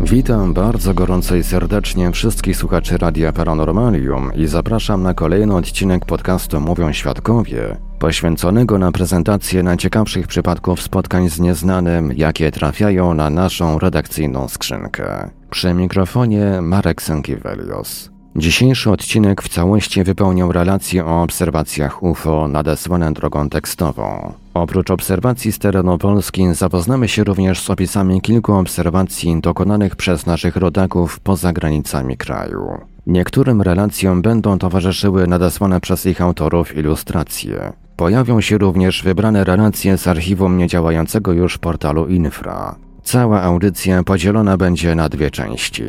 Witam bardzo gorąco i serdecznie wszystkich słuchaczy Radia Paranormalium i zapraszam na kolejny odcinek podcastu Mówią Świadkowie, poświęconego na prezentację najciekawszych przypadków spotkań z nieznanym, jakie trafiają na naszą redakcyjną skrzynkę. Przy mikrofonie Marek Sękiewelios. Dzisiejszy odcinek w całości wypełniał relacje o obserwacjach UFO nadesłane drogą tekstową. Oprócz obserwacji z terenu Polski zapoznamy się również z opisami kilku obserwacji dokonanych przez naszych rodaków poza granicami kraju. Niektórym relacjom będą towarzyszyły nadesłane przez ich autorów ilustracje. Pojawią się również wybrane relacje z archiwum niedziałającego już portalu Infra. Cała audycja podzielona będzie na dwie części.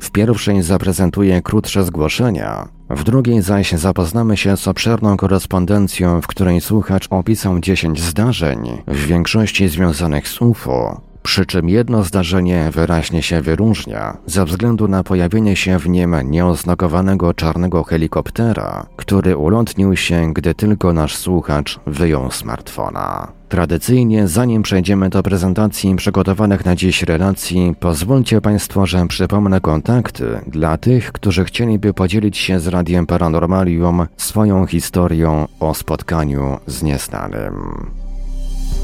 W pierwszej zaprezentuję krótsze zgłoszenia, w drugiej zaś zapoznamy się z obszerną korespondencją, w której słuchacz opisał 10 zdarzeń, w większości związanych z UFO, przy czym jedno zdarzenie wyraźnie się wyróżnia ze względu na pojawienie się w nim nieoznakowanego czarnego helikoptera, który ulotnił się, gdy tylko nasz słuchacz wyjął smartfona. Tradycyjnie, zanim przejdziemy do prezentacji przygotowanych na dziś relacji, pozwólcie Państwo, że przypomnę kontakty dla tych, którzy chcieliby podzielić się z Radiem Paranormalium swoją historią o spotkaniu z nieznanym.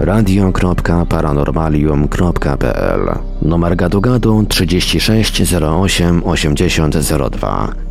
radio.paranormalium.pl Numer gadu gadu 36 08 80 02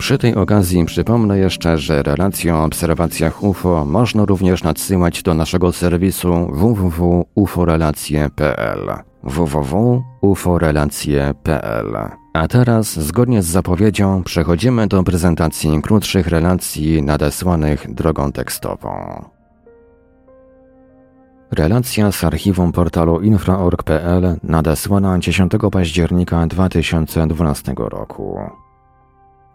Przy tej okazji przypomnę jeszcze, że relacje o obserwacjach UFO można również nadsyłać do naszego serwisu www.uforelacje.pl www.uforelacje.pl A teraz, zgodnie z zapowiedzią, przechodzimy do prezentacji krótszych relacji nadesłanych drogą tekstową. Relacja z archiwum portalu infra.org.pl nadesłana 10 października 2012 roku.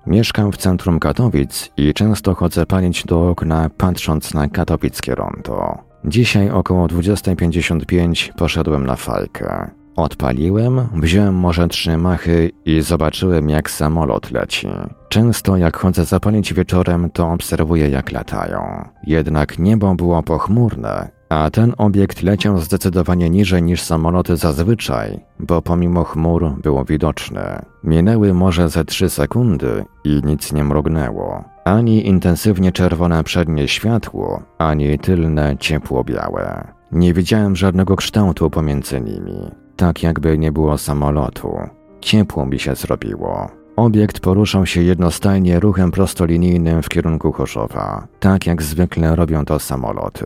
Mieszkam w centrum Katowic i często chodzę palić do okna, patrząc na katowickie rondo. Dzisiaj około 20.55 poszedłem na fajkę. Odpaliłem, wziąłem może trzy machy i zobaczyłem jak samolot leci. Często jak chodzę zapalić wieczorem, to obserwuję jak latają. Jednak niebo było pochmurne a ten obiekt leciał zdecydowanie niżej niż samoloty zazwyczaj, bo pomimo chmur było widoczne. Minęły może ze trzy sekundy i nic nie mrugnęło. Ani intensywnie czerwone przednie światło, ani tylne ciepło-białe. Nie widziałem żadnego kształtu pomiędzy nimi, tak jakby nie było samolotu. Ciepło mi się zrobiło. Obiekt poruszał się jednostajnie ruchem prostolinijnym w kierunku Chorzowa, tak jak zwykle robią to samoloty.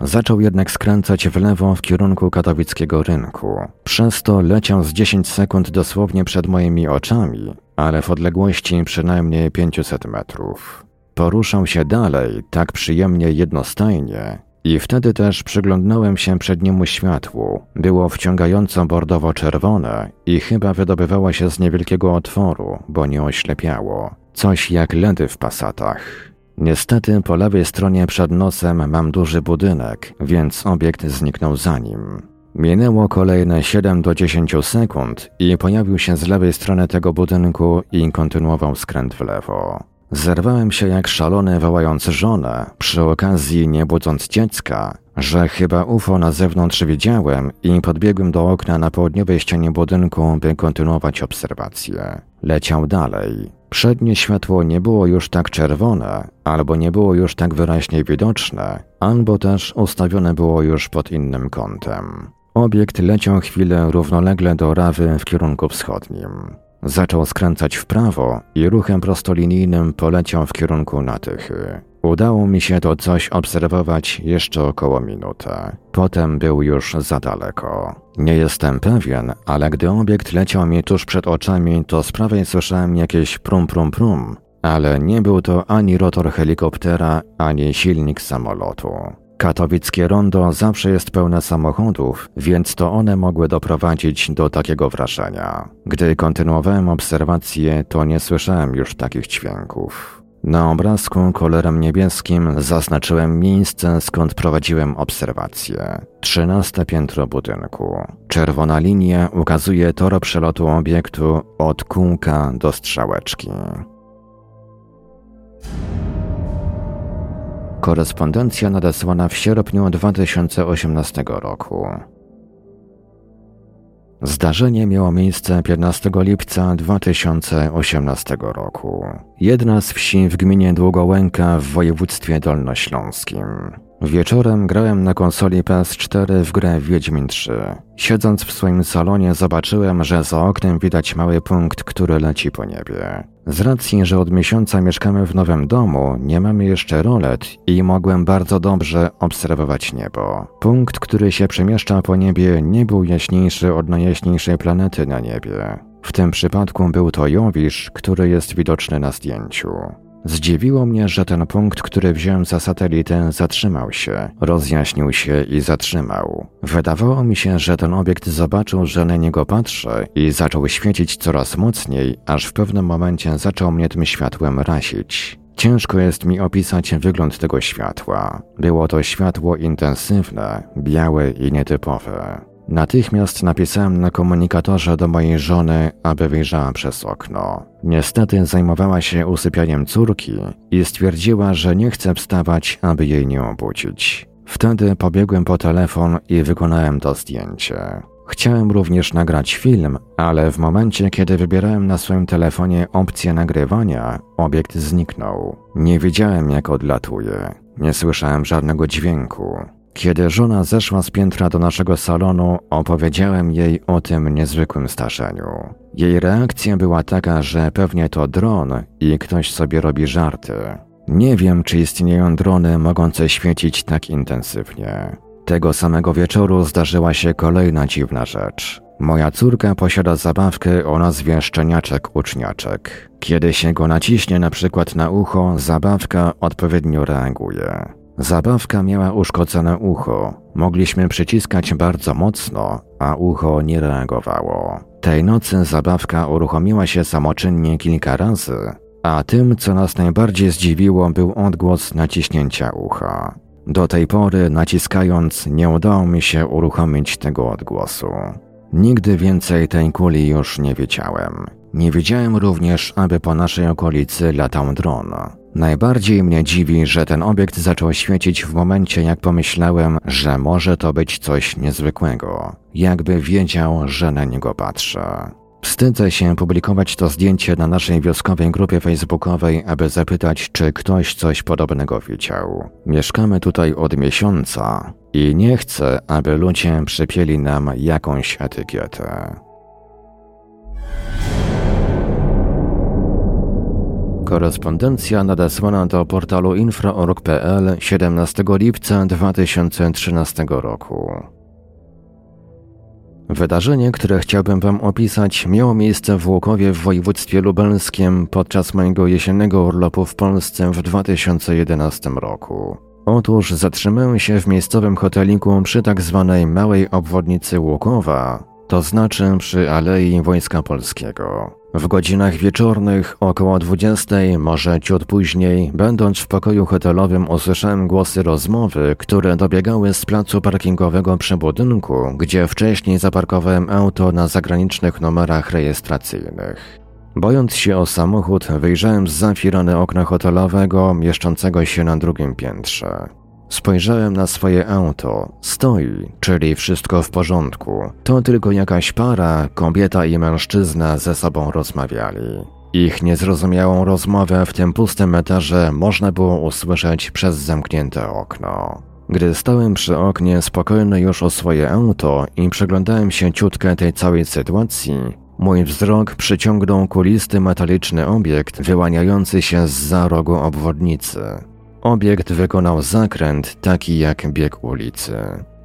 Zaczął jednak skręcać w lewo w kierunku katowickiego rynku. Przez to leciał z 10 sekund dosłownie przed moimi oczami, ale w odległości przynajmniej 500 metrów. Poruszał się dalej, tak przyjemnie jednostajnie, i wtedy też przyglądnąłem się przedniemu światłu. Było wciągająco bordowo-czerwone i chyba wydobywało się z niewielkiego otworu, bo nie oślepiało. Coś jak ledy w pasatach. Niestety po lewej stronie przed nosem mam duży budynek, więc obiekt zniknął za nim. Minęło kolejne 7 do 10 sekund i pojawił się z lewej strony tego budynku i kontynuował skręt w lewo. Zerwałem się jak szalony wołając żonę, przy okazji nie budząc dziecka, że chyba UFO na zewnątrz widziałem i podbiegłem do okna na południowej ścianie budynku, by kontynuować obserwacje. Leciał dalej. Przednie światło nie było już tak czerwone, albo nie było już tak wyraźnie widoczne, albo też ustawione było już pod innym kątem. Obiekt leciał chwilę równolegle do Rawy w kierunku wschodnim. Zaczął skręcać w prawo i ruchem prostolinijnym poleciał w kierunku Natychy. Udało mi się to coś obserwować jeszcze około minutę. Potem był już za daleko. Nie jestem pewien, ale gdy obiekt leciał mi tuż przed oczami, to z prawej słyszałem jakieś prum prum prum, ale nie był to ani rotor helikoptera, ani silnik samolotu. Katowickie rondo zawsze jest pełne samochodów, więc to one mogły doprowadzić do takiego wrażenia. Gdy kontynuowałem obserwacje, to nie słyszałem już takich dźwięków. Na obrazku kolorem niebieskim zaznaczyłem miejsce, skąd prowadziłem obserwacje. Trzynaste piętro budynku. Czerwona linia ukazuje tor przelotu obiektu od kółka do strzałeczki. Korespondencja nadesłana w sierpniu 2018 roku. Zdarzenie miało miejsce 15 lipca 2018 roku. Jedna z wsi w gminie Długołęka w województwie dolnośląskim. Wieczorem grałem na konsoli PS4 w grę Wiedźmin 3. Siedząc w swoim salonie zobaczyłem, że za oknem widać mały punkt, który leci po niebie. Z racji, że od miesiąca mieszkamy w nowym domu, nie mamy jeszcze rolet i mogłem bardzo dobrze obserwować niebo. Punkt, który się przemieszcza po niebie, nie był jaśniejszy od najjaśniejszej planety na niebie. W tym przypadku był to Jowisz, który jest widoczny na zdjęciu. Zdziwiło mnie, że ten punkt, który wziąłem za satelitę, zatrzymał się, rozjaśnił się i zatrzymał. Wydawało mi się, że ten obiekt zobaczył, że na niego patrzę i zaczął świecić coraz mocniej, aż w pewnym momencie zaczął mnie tym światłem rasić. Ciężko jest mi opisać wygląd tego światła. Było to światło intensywne, białe i nietypowe. Natychmiast napisałem na komunikatorze do mojej żony, aby wyjrzała przez okno. Niestety zajmowała się usypianiem córki i stwierdziła, że nie chce wstawać, aby jej nie obudzić. Wtedy pobiegłem po telefon i wykonałem to zdjęcie. Chciałem również nagrać film, ale w momencie, kiedy wybierałem na swoim telefonie opcję nagrywania, obiekt zniknął. Nie wiedziałem, jak odlatuje. Nie słyszałem żadnego dźwięku. Kiedy żona zeszła z piętra do naszego salonu, opowiedziałem jej o tym niezwykłym starzeniu. Jej reakcja była taka, że pewnie to dron i ktoś sobie robi żarty. Nie wiem, czy istnieją drony mogące świecić tak intensywnie. Tego samego wieczoru zdarzyła się kolejna dziwna rzecz. Moja córka posiada zabawkę o nazwie szczeniaczek uczniaczek. Kiedy się go naciśnie na przykład na ucho, zabawka odpowiednio reaguje. Zabawka miała uszkodzone ucho. Mogliśmy przyciskać bardzo mocno, a ucho nie reagowało. Tej nocy zabawka uruchomiła się samoczynnie kilka razy, a tym, co nas najbardziej zdziwiło, był odgłos naciśnięcia ucha. Do tej pory, naciskając, nie udało mi się uruchomić tego odgłosu. Nigdy więcej tej kuli już nie widziałem. Nie widziałem również, aby po naszej okolicy latał dron. Najbardziej mnie dziwi, że ten obiekt zaczął świecić w momencie, jak pomyślałem, że może to być coś niezwykłego. Jakby wiedział, że na niego patrzę. Wstydzę się publikować to zdjęcie na naszej wioskowej grupie facebookowej, aby zapytać, czy ktoś coś podobnego widział. Mieszkamy tutaj od miesiąca i nie chcę, aby ludzie przypieli nam jakąś etykietę. Korespondencja nadesłana do portalu infra.org.pl 17 lipca 2013 roku. Wydarzenie, które chciałbym Wam opisać, miało miejsce w Łukowie w województwie lubelskim podczas mojego jesiennego urlopu w Polsce w 2011 roku. Otóż zatrzymałem się w miejscowym hoteliku przy tak zwanej małej obwodnicy Łukowa, to znaczy przy Alei Wojska Polskiego. W godzinach wieczornych, około 20, może ciut później, będąc w pokoju hotelowym, usłyszałem głosy rozmowy, które dobiegały z placu parkingowego przy budynku, gdzie wcześniej zaparkowałem auto na zagranicznych numerach rejestracyjnych. Bojąc się o samochód, wyjrzałem z za okna hotelowego, mieszczącego się na drugim piętrze. Spojrzałem na swoje auto. Stoi, czyli wszystko w porządku. To tylko jakaś para, kobieta i mężczyzna ze sobą rozmawiali. Ich niezrozumiałą rozmowę w tym pustym etarze można było usłyszeć przez zamknięte okno. Gdy stałem przy oknie spokojny już o swoje auto i przyglądałem się ciutkę tej całej sytuacji, mój wzrok przyciągnął kulisty metaliczny obiekt wyłaniający się z za rogu obwodnicy. Obiekt wykonał zakręt taki jak bieg ulicy.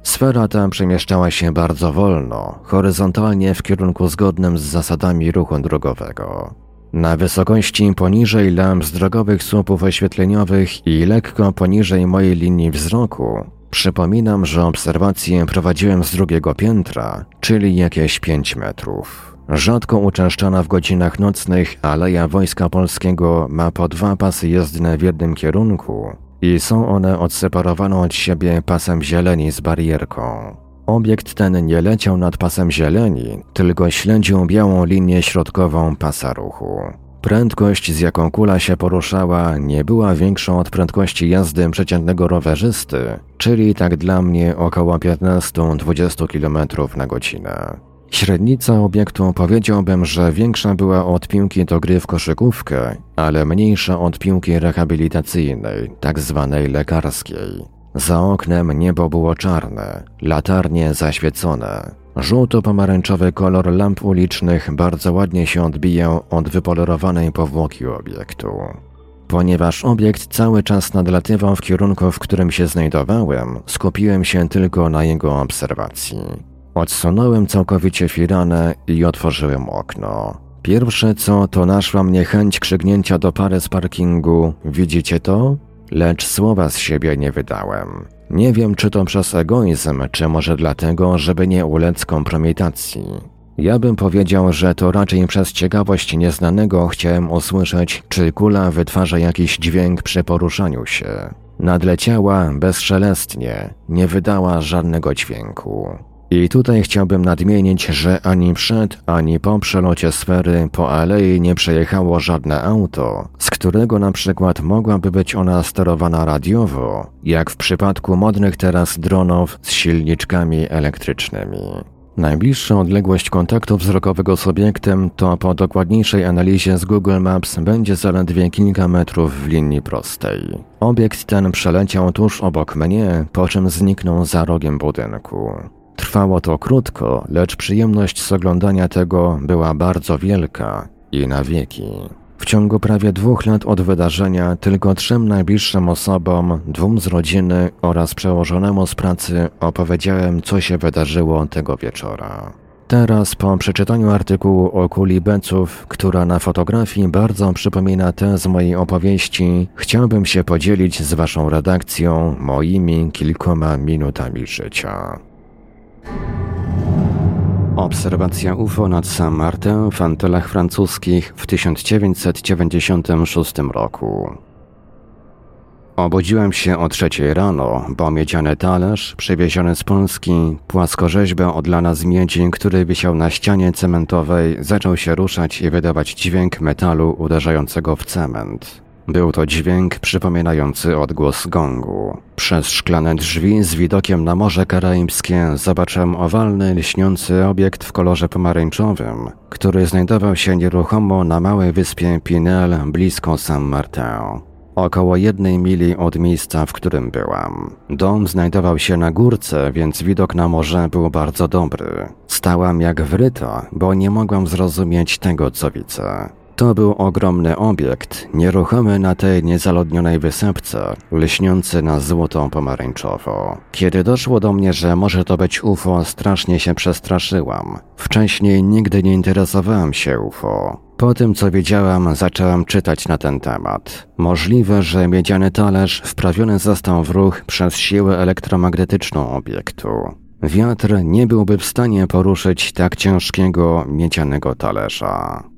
Sfera ta przemieszczała się bardzo wolno, horyzontalnie w kierunku zgodnym z zasadami ruchu drogowego. Na wysokości poniżej lamp z drogowych słupów oświetleniowych i lekko poniżej mojej linii wzroku przypominam, że obserwację prowadziłem z drugiego piętra, czyli jakieś 5 metrów. Rzadko uczęszczana w godzinach nocnych Aleja Wojska Polskiego ma po dwa pasy jezdne w jednym kierunku i są one odseparowane od siebie pasem zieleni z barierką. Obiekt ten nie leciał nad pasem zieleni, tylko śledził białą linię środkową pasa ruchu. Prędkość, z jaką kula się poruszała, nie była większą od prędkości jazdy przeciętnego rowerzysty, czyli tak dla mnie około 15-20 km na godzinę. Średnica obiektu powiedziałbym, że większa była od piłki do gry w koszykówkę, ale mniejsza od piłki rehabilitacyjnej, tak zwanej lekarskiej. Za oknem niebo było czarne, latarnie zaświecone. Żółto-pomarańczowy kolor lamp ulicznych bardzo ładnie się odbijał od wypolerowanej powłoki obiektu. Ponieważ obiekt cały czas nadlatywał w kierunku, w którym się znajdowałem, skupiłem się tylko na jego obserwacji. Odsunąłem całkowicie firanę i otworzyłem okno. Pierwsze co, to naszła mnie chęć krzyknięcia do pary z parkingu Widzicie to? Lecz słowa z siebie nie wydałem. Nie wiem, czy to przez egoizm, czy może dlatego, żeby nie ulec kompromitacji. Ja bym powiedział, że to raczej przez ciekawość nieznanego chciałem usłyszeć, czy kula wytwarza jakiś dźwięk przy poruszaniu się. Nadleciała bezszelestnie, nie wydała żadnego dźwięku. I tutaj chciałbym nadmienić, że ani przed, ani po przelocie sfery po alei nie przejechało żadne auto, z którego na przykład mogłaby być ona sterowana radiowo, jak w przypadku modnych teraz dronów z silniczkami elektrycznymi. Najbliższa odległość kontaktu wzrokowego z obiektem to po dokładniejszej analizie z Google Maps będzie zaledwie kilka metrów w linii prostej. Obiekt ten przeleciał tuż obok mnie, po czym zniknął za rogiem budynku. Trwało to krótko, lecz przyjemność z oglądania tego była bardzo wielka i na wieki. W ciągu prawie dwóch lat od wydarzenia tylko trzem najbliższym osobom, dwóm z rodziny oraz przełożonemu z pracy opowiedziałem, co się wydarzyło tego wieczora. Teraz, po przeczytaniu artykułu o kuli beców, która na fotografii bardzo przypomina tę z mojej opowieści, chciałbym się podzielić z Waszą redakcją moimi kilkoma minutami życia. Obserwacja UFO nad Saint-Martin w Antylach francuskich w 1996 roku. Obudziłem się o trzeciej rano, bo miedziany talerz, przywieziony z Polski, płaskorzeźbę odlana z miedzi, który wisiał na ścianie cementowej, zaczął się ruszać i wydawać dźwięk metalu uderzającego w cement. Był to dźwięk przypominający odgłos gongu. Przez szklane drzwi z widokiem na Morze Karaibskie zobaczyłem owalny, lśniący obiekt w kolorze pomarańczowym, który znajdował się nieruchomo na małej wyspie Pinel blisko San Martin około jednej mili od miejsca, w którym byłam. Dom znajdował się na górce, więc widok na morze był bardzo dobry. Stałam jak wryta, bo nie mogłam zrozumieć tego, co widzę. To był ogromny obiekt, nieruchomy na tej niezaludnionej wysepce, lśniący na złotą pomarańczowo. Kiedy doszło do mnie, że może to być UFO, strasznie się przestraszyłam. Wcześniej nigdy nie interesowałam się UFO. Po tym, co wiedziałam, zaczęłam czytać na ten temat. Możliwe, że miedziany talerz wprawiony został w ruch przez siłę elektromagnetyczną obiektu. Wiatr nie byłby w stanie poruszyć tak ciężkiego miedzianego talerza.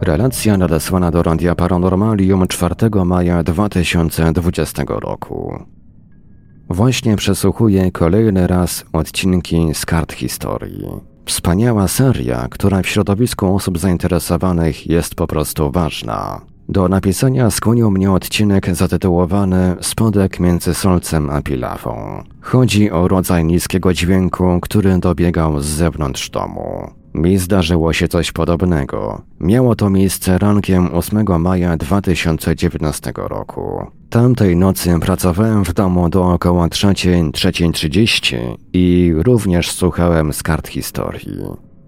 Relacja nadesłana do Randia Paranormalium 4 maja 2020 roku. Właśnie przesłuchuję kolejny raz odcinki z kart historii. Wspaniała seria, która w środowisku osób zainteresowanych jest po prostu ważna. Do napisania skłonił mnie odcinek zatytułowany Spodek między solcem a pilawą. Chodzi o rodzaj niskiego dźwięku, który dobiegał z zewnątrz domu. Mi zdarzyło się coś podobnego. Miało to miejsce rankiem 8 maja 2019 roku. Tamtej nocy pracowałem w domu do około 3.30 i również słuchałem z kart historii.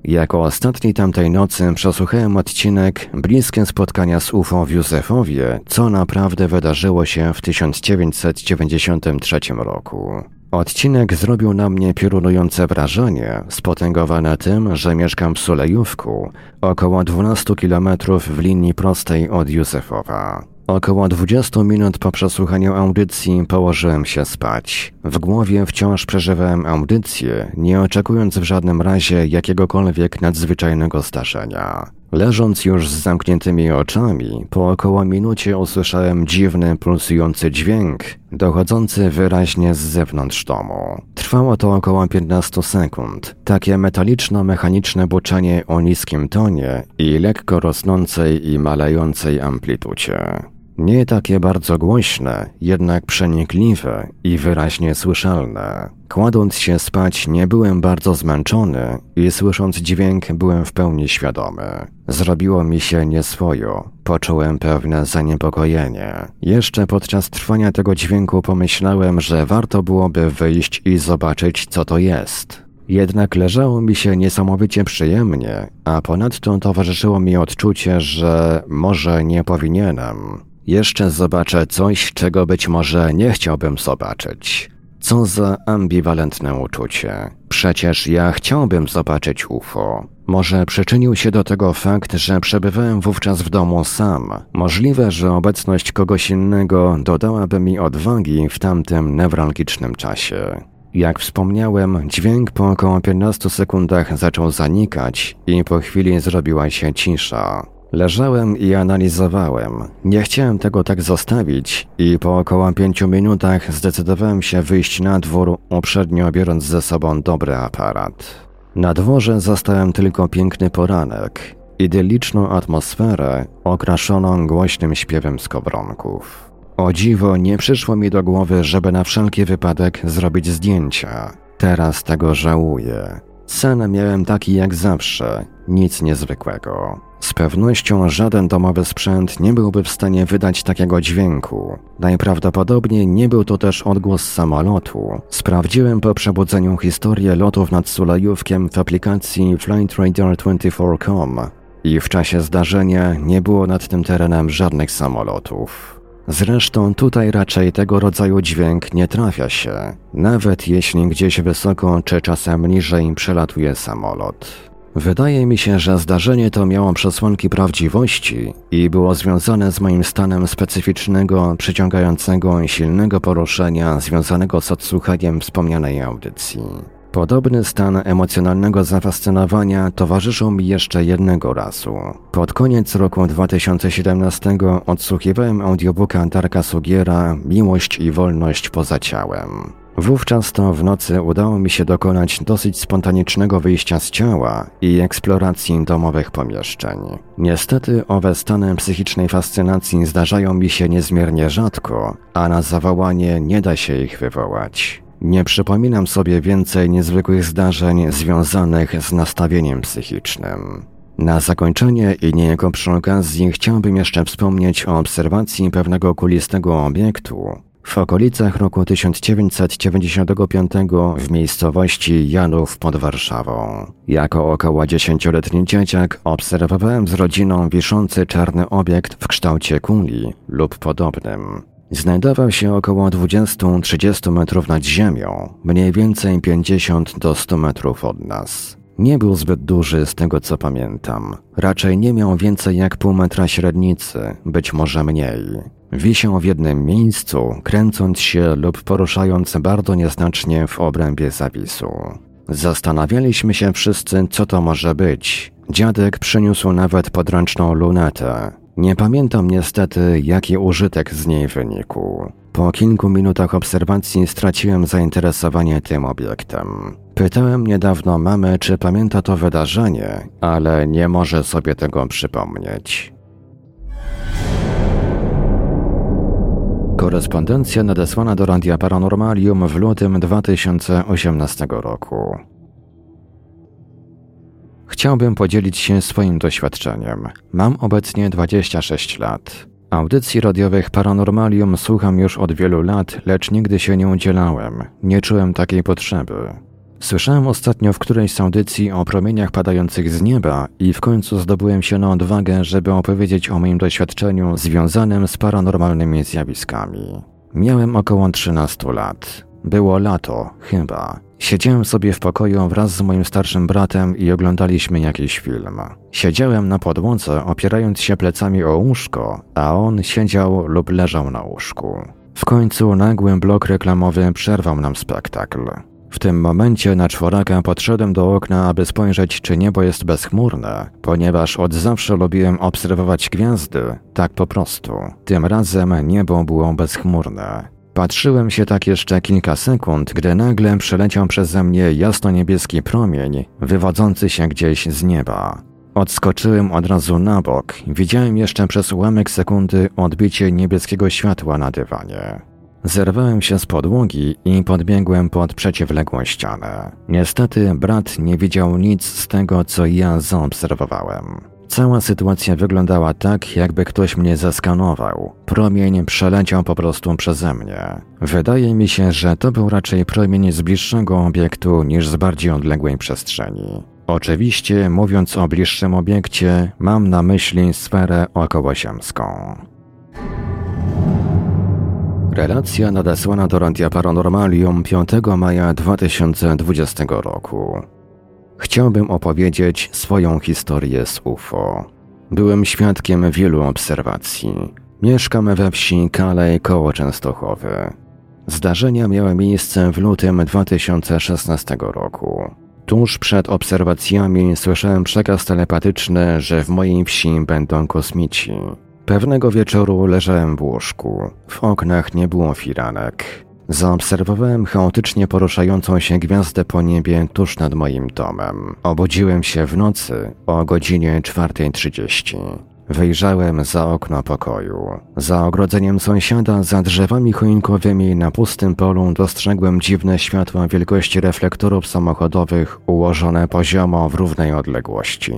Jako ostatni tamtej nocy przesłuchałem odcinek Bliskie spotkania z UFO w Józefowie, co naprawdę wydarzyło się w 1993 roku. Odcinek zrobił na mnie piorunujące wrażenie, spotęgowane tym, że mieszkam w Sulejówku, około 12 km w linii prostej od Józefowa. Około 20 minut po przesłuchaniu audycji położyłem się spać. W głowie wciąż przeżywałem audycję, nie oczekując w żadnym razie jakiegokolwiek nadzwyczajnego zdarzenia. Leżąc już z zamkniętymi oczami, po około minucie usłyszałem dziwny, pulsujący dźwięk, dochodzący wyraźnie z zewnątrz domu. Trwało to około 15 sekund. Takie metaliczno-mechaniczne buczenie o niskim tonie i lekko rosnącej i malejącej amplitudzie. Nie takie bardzo głośne, jednak przenikliwe i wyraźnie słyszalne. Kładąc się spać, nie byłem bardzo zmęczony i słysząc dźwięk, byłem w pełni świadomy. Zrobiło mi się nieswojo, poczułem pewne zaniepokojenie. Jeszcze podczas trwania tego dźwięku pomyślałem, że warto byłoby wyjść i zobaczyć, co to jest. Jednak leżało mi się niesamowicie przyjemnie, a ponadto towarzyszyło mi odczucie, że może nie powinienem. Jeszcze zobaczę coś, czego być może nie chciałbym zobaczyć. Co za ambiwalentne uczucie. Przecież ja chciałbym zobaczyć UFO. Może przyczynił się do tego fakt, że przebywałem wówczas w domu sam. Możliwe, że obecność kogoś innego dodałaby mi odwagi w tamtym newralgicznym czasie. Jak wspomniałem, dźwięk po około 15 sekundach zaczął zanikać i po chwili zrobiła się cisza. Leżałem i analizowałem. Nie chciałem tego tak zostawić i po około pięciu minutach zdecydowałem się wyjść na dwór, uprzednio biorąc ze sobą dobry aparat. Na dworze zastałem tylko piękny poranek, idyliczną atmosferę okraszoną głośnym śpiewem skowronków. O dziwo nie przyszło mi do głowy, żeby na wszelki wypadek zrobić zdjęcia. Teraz tego żałuję. Sen miałem taki jak zawsze, nic niezwykłego. Z pewnością żaden domowy sprzęt nie byłby w stanie wydać takiego dźwięku. Najprawdopodobniej nie był to też odgłos samolotu. Sprawdziłem po przebudzeniu historię lotów nad Sulejówkiem w aplikacji FlightRadar24.com i w czasie zdarzenia nie było nad tym terenem żadnych samolotów. Zresztą tutaj raczej tego rodzaju dźwięk nie trafia się, nawet jeśli gdzieś wysoko czy czasem niżej przelatuje samolot. Wydaje mi się, że zdarzenie to miało przesłanki prawdziwości i było związane z moim stanem specyficznego, przyciągającego silnego poruszenia związanego z odsłuchaniem wspomnianej audycji. Podobny stan emocjonalnego zafascynowania towarzyszył mi jeszcze jednego razu. Pod koniec roku 2017 odsłuchiwałem audiobooka Darka Sugiera Miłość i wolność poza ciałem. Wówczas to w nocy udało mi się dokonać dosyć spontanicznego wyjścia z ciała i eksploracji domowych pomieszczeń. Niestety owe stany psychicznej fascynacji zdarzają mi się niezmiernie rzadko, a na zawołanie nie da się ich wywołać. Nie przypominam sobie więcej niezwykłych zdarzeń związanych z nastawieniem psychicznym. Na zakończenie i niejako przy okazji chciałbym jeszcze wspomnieć o obserwacji pewnego kulistego obiektu w okolicach roku 1995 w miejscowości Janów pod Warszawą. Jako około dziesięcioletni dzieciak obserwowałem z rodziną wiszący czarny obiekt w kształcie kuli lub podobnym. Znajdował się około 20-30 metrów nad ziemią, mniej więcej 50 do 100 metrów od nas. Nie był zbyt duży z tego co pamiętam. Raczej nie miał więcej jak pół metra średnicy, być może mniej. Wisiał w jednym miejscu, kręcąc się lub poruszając bardzo nieznacznie w obrębie zawisu. Zastanawialiśmy się wszyscy, co to może być. Dziadek przyniósł nawet podręczną lunetę. Nie pamiętam niestety, jaki użytek z niej wynikł. Po kilku minutach obserwacji straciłem zainteresowanie tym obiektem. Pytałem niedawno mamy, czy pamięta to wydarzenie, ale nie może sobie tego przypomnieć. Korespondencja nadesłana do Radia Paranormalium w lutym 2018 roku. Chciałbym podzielić się swoim doświadczeniem. Mam obecnie 26 lat. Audycji radiowych Paranormalium słucham już od wielu lat, lecz nigdy się nie udzielałem. Nie czułem takiej potrzeby. Słyszałem ostatnio w którejś z audycji o promieniach padających z nieba i w końcu zdobyłem się na odwagę, żeby opowiedzieć o moim doświadczeniu związanym z paranormalnymi zjawiskami. Miałem około 13 lat. Było lato, chyba. Siedziałem sobie w pokoju wraz z moim starszym bratem i oglądaliśmy jakiś film. Siedziałem na podłodze, opierając się plecami o łóżko, a on siedział lub leżał na łóżku. W końcu nagły blok reklamowy przerwał nam spektakl. W tym momencie na czworaka podszedłem do okna, aby spojrzeć, czy niebo jest bezchmurne, ponieważ od zawsze lubiłem obserwować gwiazdy, tak po prostu. Tym razem niebo było bezchmurne. Patrzyłem się tak jeszcze kilka sekund, gdy nagle przeleciał przeze mnie jasno-niebieski promień, wywodzący się gdzieś z nieba. Odskoczyłem od razu na bok, widziałem jeszcze przez ułamek sekundy odbicie niebieskiego światła na dywanie. Zerwałem się z podłogi i podbiegłem pod przeciwległą ścianę. Niestety brat nie widział nic z tego, co ja zaobserwowałem. Cała sytuacja wyglądała tak, jakby ktoś mnie zeskanował. Promień przeleciał po prostu przeze mnie. Wydaje mi się, że to był raczej promień z bliższego obiektu niż z bardziej odległej przestrzeni. Oczywiście, mówiąc o bliższym obiekcie, mam na myśli sferę okołosiemską. Relacja nadesłana do Radia Paranormalium 5 maja 2020 roku. Chciałbym opowiedzieć swoją historię z UFO. Byłem świadkiem wielu obserwacji. Mieszkam we wsi Kalej koło Częstochowy. Zdarzenia miały miejsce w lutym 2016 roku. Tuż przed obserwacjami słyszałem przekaz telepatyczny, że w mojej wsi będą kosmici. Pewnego wieczoru leżałem w łóżku. W oknach nie było firanek. Zaobserwowałem chaotycznie poruszającą się gwiazdę po niebie tuż nad moim domem. Obudziłem się w nocy o godzinie 4.30. Wyjrzałem za okno pokoju. Za ogrodzeniem sąsiada, za drzewami choinkowymi na pustym polu dostrzegłem dziwne światła wielkości reflektorów samochodowych ułożone poziomo w równej odległości.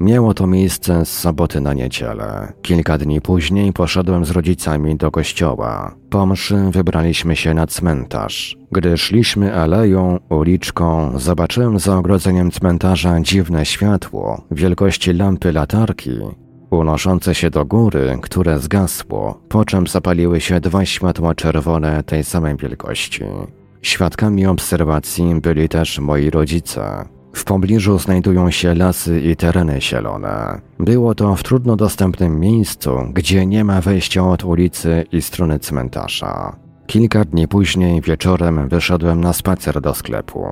Miało to miejsce z soboty na niedzielę. Kilka dni później poszedłem z rodzicami do kościoła. Po mszy wybraliśmy się na cmentarz. Gdy szliśmy aleją, uliczką, zobaczyłem za ogrodzeniem cmentarza dziwne światło wielkości lampy latarki, unoszące się do góry, które zgasło, po czym zapaliły się dwa światła czerwone tej samej wielkości. Świadkami obserwacji byli też moi rodzice. W pobliżu znajdują się lasy i tereny zielone. Było to w trudno dostępnym miejscu, gdzie nie ma wejścia od ulicy i strony cmentarza. Kilka dni później wieczorem wyszedłem na spacer do sklepu.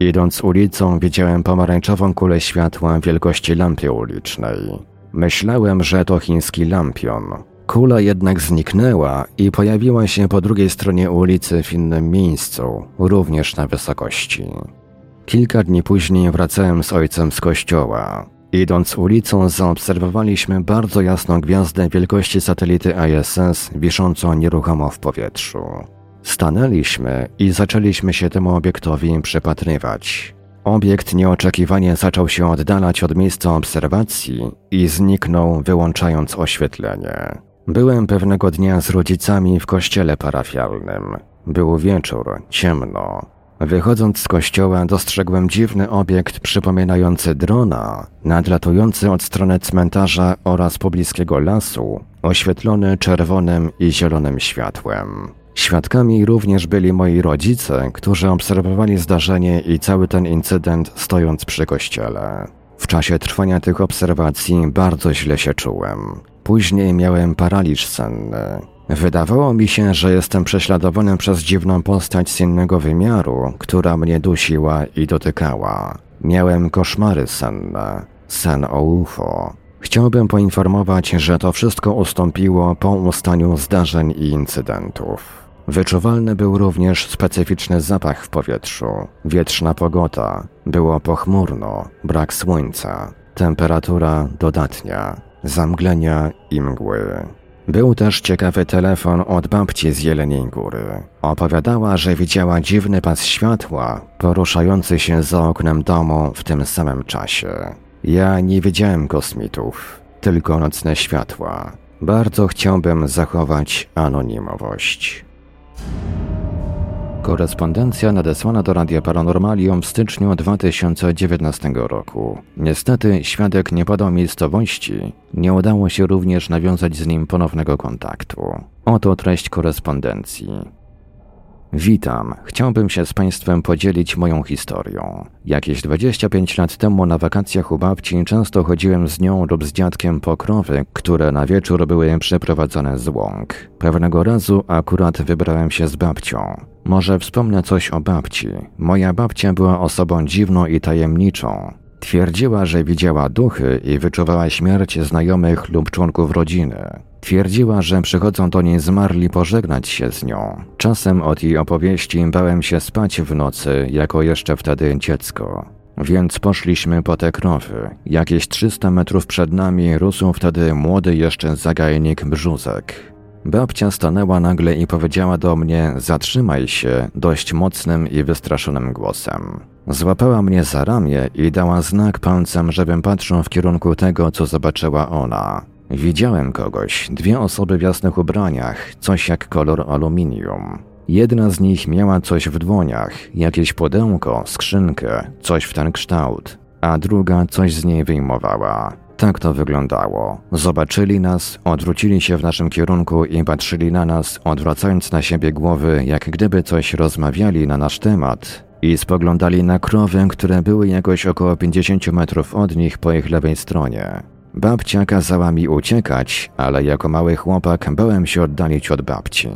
Idąc ulicą widziałem pomarańczową kulę światła wielkości lampy ulicznej. Myślałem, że to chiński lampion. Kula jednak zniknęła i pojawiła się po drugiej stronie ulicy w innym miejscu, również na wysokości. Kilka dni później wracałem z ojcem z kościoła. Idąc ulicą zaobserwowaliśmy bardzo jasną gwiazdę wielkości satelity ISS wiszącą nieruchomo w powietrzu. Stanęliśmy i zaczęliśmy się temu obiektowi przypatrywać. Obiekt nieoczekiwanie zaczął się oddalać od miejsca obserwacji i zniknął, wyłączając oświetlenie. Byłem pewnego dnia z rodzicami w kościele parafialnym. Był wieczór, ciemno. Wychodząc z kościoła dostrzegłem dziwny obiekt przypominający drona, nadlatujący od strony cmentarza oraz pobliskiego lasu, oświetlony czerwonym i zielonym światłem. Świadkami również byli moi rodzice, którzy obserwowali zdarzenie i cały ten incydent stojąc przy kościele. W czasie trwania tych obserwacji bardzo źle się czułem. Później miałem paraliż senny. Wydawało mi się, że jestem prześladowany przez dziwną postać z innego wymiaru, która mnie dusiła i dotykała. Miałem koszmary senne, sen o UFO. Chciałbym poinformować, że to wszystko ustąpiło po ustaniu zdarzeń i incydentów. Wyczuwalny był również specyficzny zapach w powietrzu, wietrzna pogoda, było pochmurno, brak słońca, temperatura dodatnia, zamglenia i mgły. Był też ciekawy telefon od babci z Jeleniej Góry. Opowiadała, że widziała dziwny pas światła poruszający się za oknem domu w tym samym czasie. Ja nie widziałem kosmitów, tylko nocne światła. Bardzo chciałbym zachować anonimowość. Korespondencja nadesłana do Radia Paranormalium w styczniu 2019 roku. Niestety świadek nie podał miejscowości, nie udało się również nawiązać z nim ponownego kontaktu. Oto treść korespondencji. Witam. Chciałbym się z Państwem podzielić moją historią. Jakieś 25 lat temu na wakacjach u babci często chodziłem z nią lub z dziadkiem po krowy, które na wieczór były przeprowadzone z łąk. Pewnego razu akurat wybrałem się z babcią. Może wspomnę coś o babci. Moja babcia była osobą dziwną i tajemniczą. Twierdziła, że widziała duchy i wyczuwała śmierć znajomych lub członków rodziny. Twierdziła, że przychodzą do niej zmarli pożegnać się z nią. Czasem od jej opowieści bałem się spać w nocy, jako jeszcze wtedy dziecko. Więc poszliśmy po te krowy. Jakieś 300 metrów przed nami rósł wtedy młody jeszcze zagajnik brzuzek. Babcia stanęła nagle i powiedziała do mnie: Zatrzymaj się, dość mocnym i wystraszonym głosem. Złapała mnie za ramię i dała znak palcem, żebym patrzył w kierunku tego, co zobaczyła ona. Widziałem kogoś, dwie osoby w jasnych ubraniach, coś jak kolor aluminium. Jedna z nich miała coś w dłoniach, jakieś pudełko, skrzynkę, coś w ten kształt, a druga coś z niej wyjmowała. Tak to wyglądało. Zobaczyli nas, odwrócili się w naszym kierunku i patrzyli na nas, odwracając na siebie głowy, jak gdyby coś rozmawiali na nasz temat, i spoglądali na krowy, które były jakoś około 50 metrów od nich po ich lewej stronie. Babcia kazała mi uciekać, ale jako mały chłopak bałem się oddalić od babci.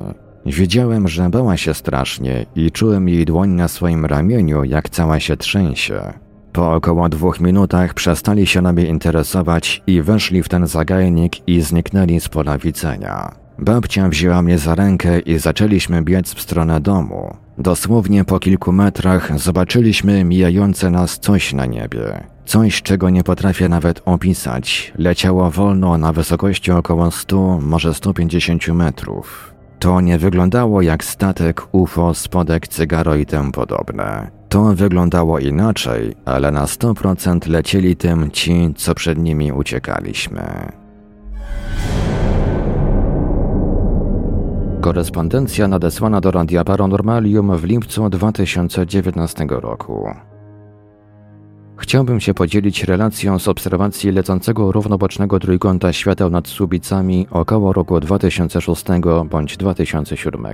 Wiedziałem, że bała się strasznie i czułem jej dłoń na swoim ramieniu, jak cała się trzęsie. Po około dwóch minutach przestali się nami interesować i weszli w ten zagajnik i zniknęli z pola widzenia. Babcia wzięła mnie za rękę i zaczęliśmy biec w stronę domu. Dosłownie po kilku metrach zobaczyliśmy mijające nas coś na niebie. Coś, czego nie potrafię nawet opisać, leciało wolno na wysokości około 100, może 150 metrów. To nie wyglądało jak statek, UFO, spodek, cygaro i tym podobne. To wyglądało inaczej, ale na 100% lecieli tym ci, co przed nimi uciekaliśmy. Korespondencja nadesłana do Radia Paranormalium w lipcu 2019 roku. Chciałbym się podzielić relacją z obserwacji lecącego równobocznego trójkąta świateł nad Słubicami około roku 2006 bądź 2007.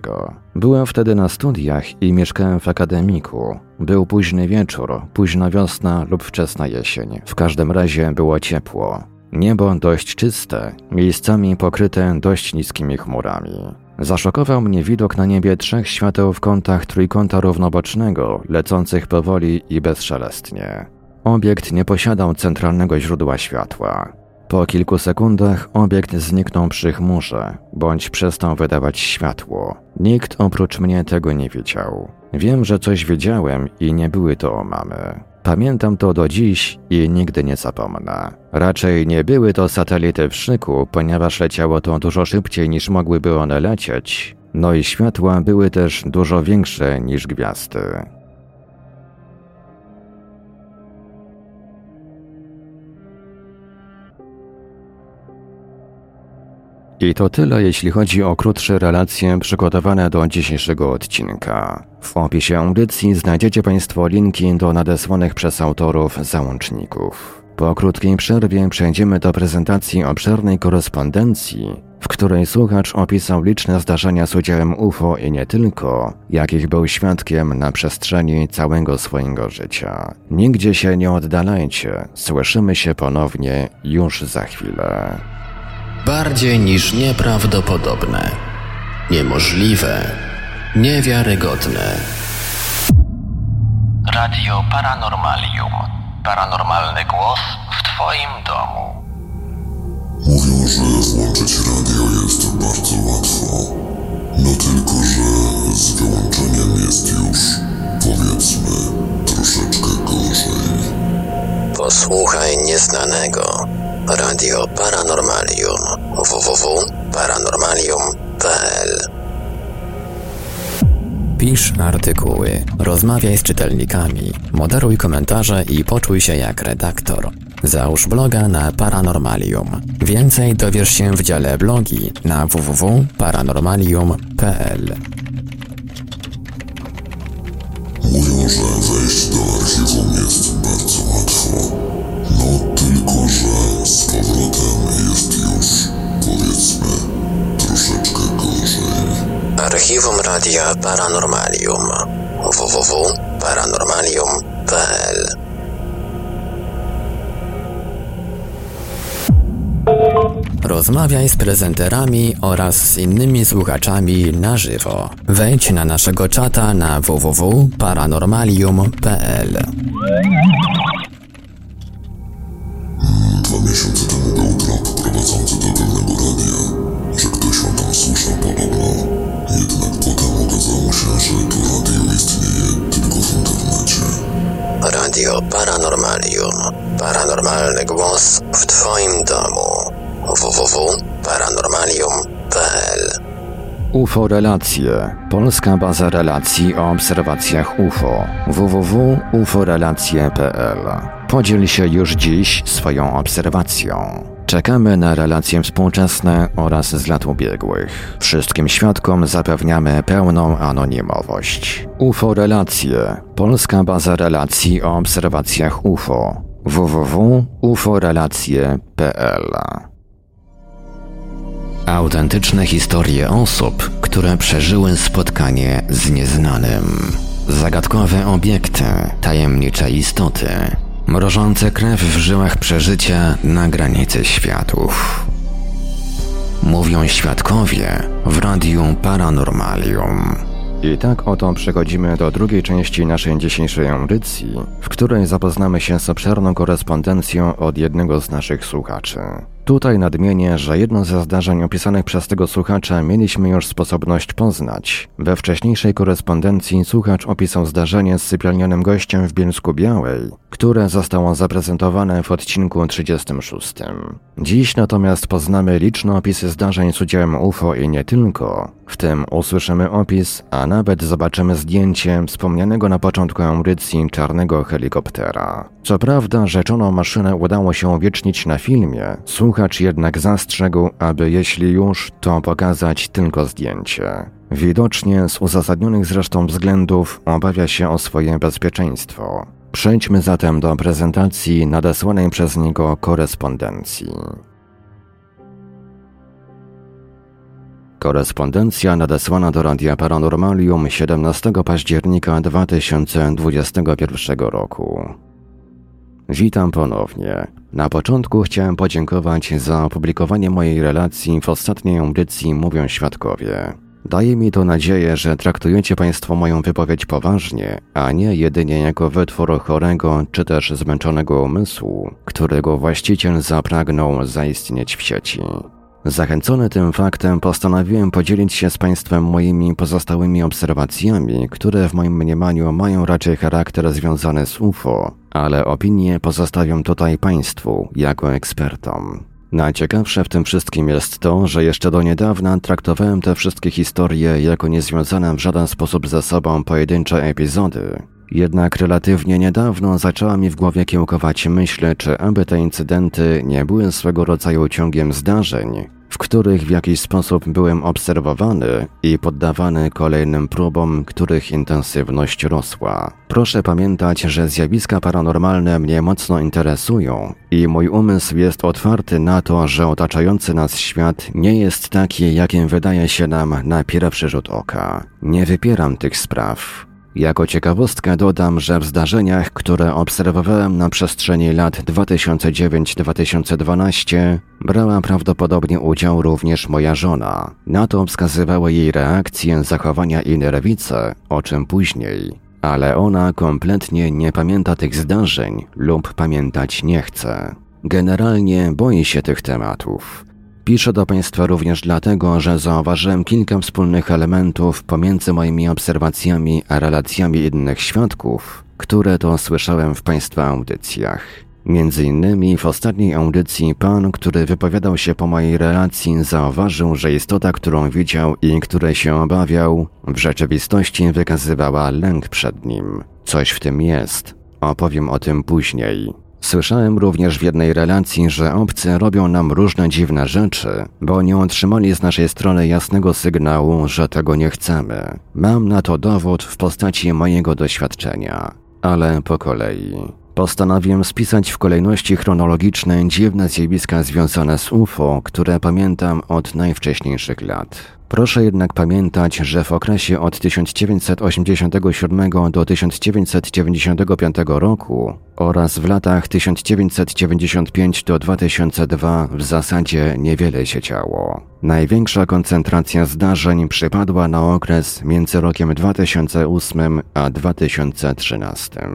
Byłem wtedy na studiach i mieszkałem w akademiku. Był późny wieczór, późna wiosna lub wczesna jesień. W każdym razie było ciepło. Niebo dość czyste, miejscami pokryte dość niskimi chmurami. Zaszokował mnie widok na niebie trzech świateł w kątach trójkąta równobocznego, lecących powoli i bezszelestnie. Obiekt nie posiadał centralnego źródła światła. Po kilku sekundach obiekt zniknął przy chmurze, bądź przestał wydawać światło. Nikt oprócz mnie tego nie wiedział. Wiem, że coś wiedziałem i nie były to omamy. Pamiętam to do dziś i nigdy nie zapomnę. Raczej nie były to satelity w szyku, ponieważ leciało to dużo szybciej niż mogłyby one lecieć. No i światła były też dużo większe niż gwiazdy. I to tyle, jeśli chodzi o krótsze relacje przygotowane do dzisiejszego odcinka. W opisie audycji znajdziecie Państwo linki do nadesłanych przez autorów załączników. Po krótkiej przerwie przejdziemy do prezentacji obszernej korespondencji, w której słuchacz opisał liczne zdarzenia z udziałem UFO i nie tylko, jakich był świadkiem na przestrzeni całego swojego życia. Nigdzie się nie oddalajcie, słyszymy się ponownie już za chwilę bardziej niż nieprawdopodobne, niemożliwe, niewiarygodne. Radio Paranormalium. Paranormalny głos w Twoim domu. Mówią, że włączyć radio jest bardzo łatwo. No tylko, że z wyłączeniem jest już, powiedzmy, troszeczkę gorzej. Posłuchaj nieznanego. Radio Paranormalium www.paranormalium.pl Pisz artykuły, rozmawiaj z czytelnikami, moderuj komentarze i poczuj się jak redaktor. Załóż bloga na Paranormalium. Więcej dowiesz się w dziale blogi na www.paranormalium.pl Mówią, że wejść do archiwum jest bardzo łatwo. Z powrotem jest już, powiedzmy, troszeczkę gorzej. Archiwum Radia Paranormalium www.paranormalium.pl Rozmawiaj z prezenterami oraz z innymi słuchaczami na żywo. Wejdź na naszego czata na www.paranormalium.pl Dwa miesiące temu był trop prowadzący do pewnego radia, że ktoś on tam słyszał podobno. Jednak potem okazało się, że to radio istnieje tylko w internecie. Radio Paranormalium. Paranormalny głos w Twoim domu. www.paranormalium.pl UFO Relacje. Polska baza relacji o obserwacjach UFO. www.uforelacje.pl Podziel się już dziś swoją obserwacją. Czekamy na relacje współczesne oraz z lat ubiegłych. Wszystkim świadkom zapewniamy pełną anonimowość. UFO Relacje. Polska baza relacji o obserwacjach UFO. www.uforelacje.pl Autentyczne historie osób, które przeżyły spotkanie z nieznanym. Zagadkowe obiekty, tajemnicze istoty, mrożące krew w żyłach przeżycia na granicy światów. Mówią świadkowie w Radiu Paranormalium. I tak oto przechodzimy do drugiej części naszej dzisiejszej audycji, w której zapoznamy się z obszerną korespondencją od jednego z naszych słuchaczy. Tutaj nadmienię, że jedno ze zdarzeń opisanych przez tego słuchacza mieliśmy już sposobność poznać. We wcześniejszej korespondencji słuchacz opisał zdarzenie z sypialnionym gościem w Bielsku Białej, które zostało zaprezentowane w odcinku 36. Dziś natomiast poznamy liczne opisy zdarzeń z udziałem UFO i nie tylko. W tym usłyszymy opis, a nawet zobaczymy zdjęcie wspomnianego na początku audycji czarnego helikoptera. Co prawda rzeczoną maszynę udało się uwiecznić na filmie, słuchacz jednak zastrzegł, aby jeśli już, to pokazać tylko zdjęcie. Widocznie z uzasadnionych zresztą względów obawia się o swoje bezpieczeństwo. Przejdźmy zatem do prezentacji nadesłanej przez niego korespondencji. Korespondencja nadesłana do Radia Paranormalium 17 października 2021 roku. Witam ponownie. Na początku chciałem podziękować za opublikowanie mojej relacji w ostatniej audycji Mówią Świadkowie. Daje mi to nadzieję, że traktujecie Państwo moją wypowiedź poważnie, a nie jedynie jako wytwór chorego czy też zmęczonego umysłu, którego właściciel zapragnął zaistnieć w sieci. Zachęcony tym faktem postanowiłem podzielić się z Państwem moimi pozostałymi obserwacjami, które w moim mniemaniu mają raczej charakter związany z UFO, ale opinie pozostawiam tutaj Państwu jako ekspertom. Najciekawsze w tym wszystkim jest to, że jeszcze do niedawna traktowałem te wszystkie historie jako niezwiązane w żaden sposób ze sobą pojedyncze epizody. Jednak relatywnie niedawno zaczęła mi w głowie kiełkować myśl, czy aby te incydenty nie były swego rodzaju ciągiem zdarzeń, w których w jakiś sposób byłem obserwowany i poddawany kolejnym próbom, których intensywność rosła. Proszę pamiętać, że zjawiska paranormalne mnie mocno interesują i mój umysł jest otwarty na to, że otaczający nas świat nie jest taki, jakim wydaje się nam na pierwszy rzut oka. Nie wypieram tych spraw. Jako ciekawostkę dodam, że w zdarzeniach, które obserwowałem na przestrzeni lat 2009-2012, brała prawdopodobnie udział również moja żona. Na to wskazywały jej reakcje, zachowania i nerwice, o czym później. Ale ona kompletnie nie pamięta tych zdarzeń lub pamiętać nie chce. Generalnie boi się tych tematów. Piszę do Państwa również dlatego, że zauważyłem kilka wspólnych elementów pomiędzy moimi obserwacjami a relacjami innych świadków, które to słyszałem w Państwa audycjach. Między innymi w ostatniej audycji pan, który wypowiadał się po mojej relacji, zauważył, że istota, którą widział i której się obawiał, w rzeczywistości wykazywała lęk przed nim. Coś w tym jest. Opowiem o tym później. Słyszałem również w jednej relacji, że obcy robią nam różne dziwne rzeczy, bo nie otrzymali z naszej strony jasnego sygnału, że tego nie chcemy. Mam na to dowód w postaci mojego doświadczenia, ale po kolei. Postanowiłem spisać w kolejności chronologicznej dziwne zjawiska związane z UFO, które pamiętam od najwcześniejszych lat. Proszę jednak pamiętać, że w okresie od 1987 do 1995 roku oraz w latach 1995 do 2002 w zasadzie niewiele się działo. Największa koncentracja zdarzeń przypadła na okres między rokiem 2008 a 2013.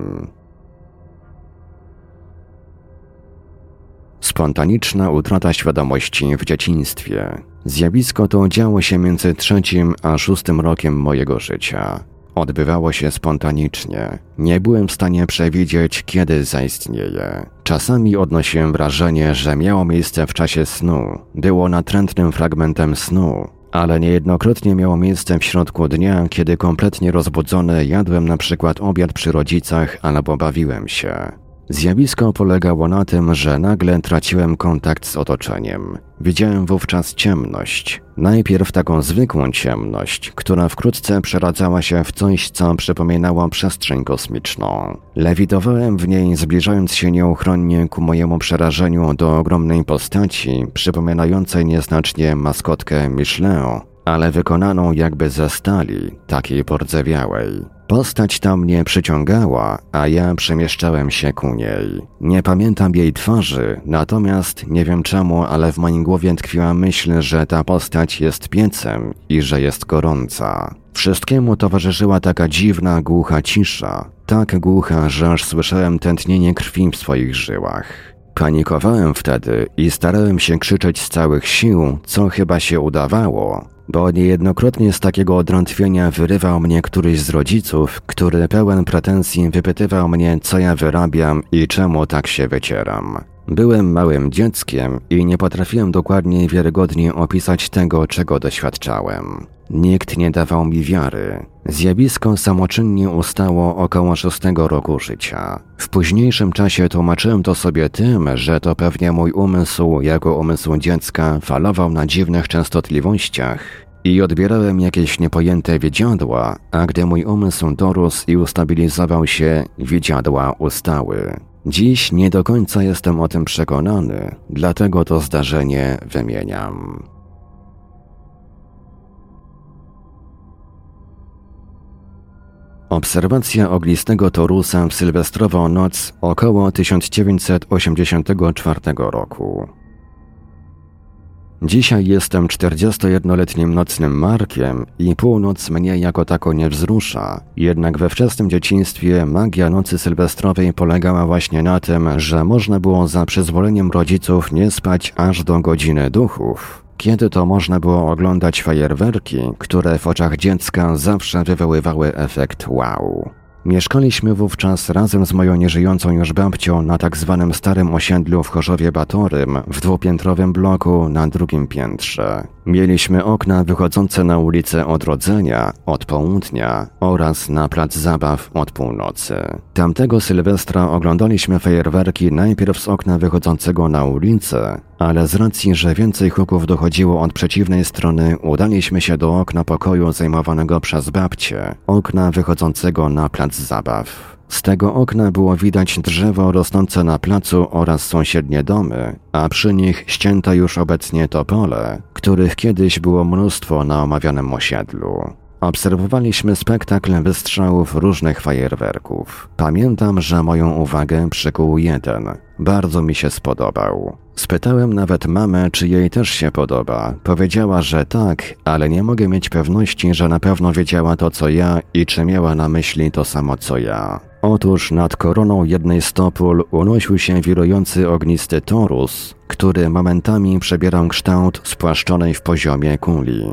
Spontaniczna utrata świadomości w dzieciństwie. Zjawisko to działo się między trzecim a szóstym rokiem mojego życia. Odbywało się spontanicznie. Nie byłem w stanie przewidzieć, kiedy zaistnieje. Czasami odnosiłem wrażenie, że miało miejsce w czasie snu. Było natrętnym fragmentem snu, ale niejednokrotnie miało miejsce w środku dnia, kiedy kompletnie rozbudzony jadłem na przykład obiad przy rodzicach albo bawiłem się. Zjawisko polegało na tym, że nagle traciłem kontakt z otoczeniem. Widziałem wówczas ciemność. Najpierw taką zwykłą ciemność, która wkrótce przeradzała się w coś, co przypominało przestrzeń kosmiczną. Lewitowałem w niej, zbliżając się nieuchronnie ku mojemu przerażeniu do ogromnej postaci, przypominającej nieznacznie maskotkę Michelin, ale wykonaną jakby ze stali, takiej pordzewiałej. Postać ta mnie przyciągała, a ja przemieszczałem się ku niej. Nie pamiętam jej twarzy, natomiast nie wiem czemu, ale w moim głowie tkwiła myśl, że ta postać jest piecem i że jest gorąca. Wszystkiemu towarzyszyła taka dziwna, głucha cisza. Tak głucha, że aż słyszałem tętnienie krwi w swoich żyłach. Panikowałem wtedy i starałem się krzyczeć z całych sił, co chyba się udawało, bo niejednokrotnie z takiego odrątwienia wyrywał mnie któryś z rodziców, który pełen pretensji wypytywał mnie, co ja wyrabiam i czemu tak się wycieram. Byłem małym dzieckiem i nie potrafiłem dokładnie i wiarygodnie opisać tego, czego doświadczałem. Nikt nie dawał mi wiary. Zjawisko samoczynnie ustało około szóstego roku życia. W późniejszym czasie tłumaczyłem to sobie tym, że to pewnie mój umysł, jako umysł dziecka, falował na dziwnych częstotliwościach i odbierałem jakieś niepojęte widziadła, a gdy mój umysł dorósł i ustabilizował się, widziadła ustały. Dziś nie do końca jestem o tym przekonany, dlatego to zdarzenie wymieniam. Obserwacja ognistego torusa w sylwestrową noc około 1984 roku. Dzisiaj jestem 41-letnim nocnym Markiem i północ mnie jako tako nie wzrusza. Jednak we wczesnym dzieciństwie magia nocy sylwestrowej polegała właśnie na tym, że można było za przyzwoleniem rodziców nie spać aż do godziny duchów. Kiedy to można było oglądać fajerwerki, które w oczach dziecka zawsze wywoływały efekt wow. Mieszkaliśmy wówczas razem z moją nieżyjącą już babcią na tak zwanym starym osiedlu w Chorzowie Batorym w dwupiętrowym bloku na drugim piętrze. Mieliśmy okna wychodzące na ulicę Odrodzenia od południa oraz na plac zabaw od północy. Tamtego Sylwestra oglądaliśmy fajerwerki najpierw z okna wychodzącego na ulicę, ale z racji, że więcej huków dochodziło od przeciwnej strony, udaliśmy się do okna pokoju zajmowanego przez babcię, okna wychodzącego na plac zabaw. Z tego okna było widać drzewo rosnące na placu oraz sąsiednie domy, a przy nich ścięte już obecnie topole, których kiedyś było mnóstwo na omawianym osiedlu. Obserwowaliśmy spektakl wystrzałów różnych fajerwerków. Pamiętam, że moją uwagę przykuł jeden. Bardzo mi się spodobał. Spytałem nawet mamę, czy jej też się podoba. Powiedziała, że tak, ale nie mogę mieć pewności, że na pewno wiedziała to co ja i czy miała na myśli to samo co ja. Otóż nad koroną jednej z topól unosił się wirujący ognisty torus, który momentami przebierał kształt spłaszczonej w poziomie kuli.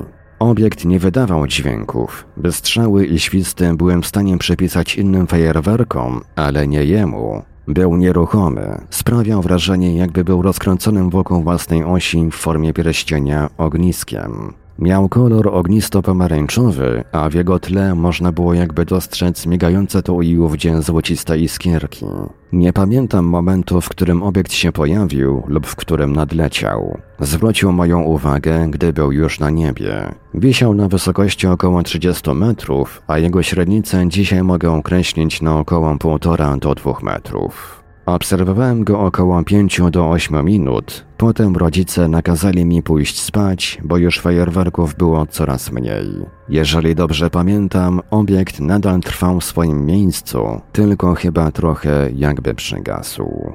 Obiekt nie wydawał dźwięków. Wystrzały i świsty byłem w stanie przypisać innym fajerwerkom, ale nie jemu. Był nieruchomy. Sprawiał wrażenie, jakby był rozkręconym wokół własnej osi w formie pierścienia ogniskiem. Miał kolor ognisto-pomarańczowy, a w jego tle można było jakby dostrzec migające tu i ówdzie złociste iskierki. Nie pamiętam momentu, w którym obiekt się pojawił lub w którym nadleciał. Zwrócił moją uwagę, gdy był już na niebie. Wisiał na wysokości około 30 metrów, a jego średnicę dzisiaj mogę określić na około 1,5 do 2 metrów. Obserwowałem go około 5 do 8 minut. Potem rodzice nakazali mi pójść spać, bo już fajerwerków było coraz mniej. Jeżeli dobrze pamiętam, obiekt nadal trwał w swoim miejscu, tylko chyba trochę jakby przygasł.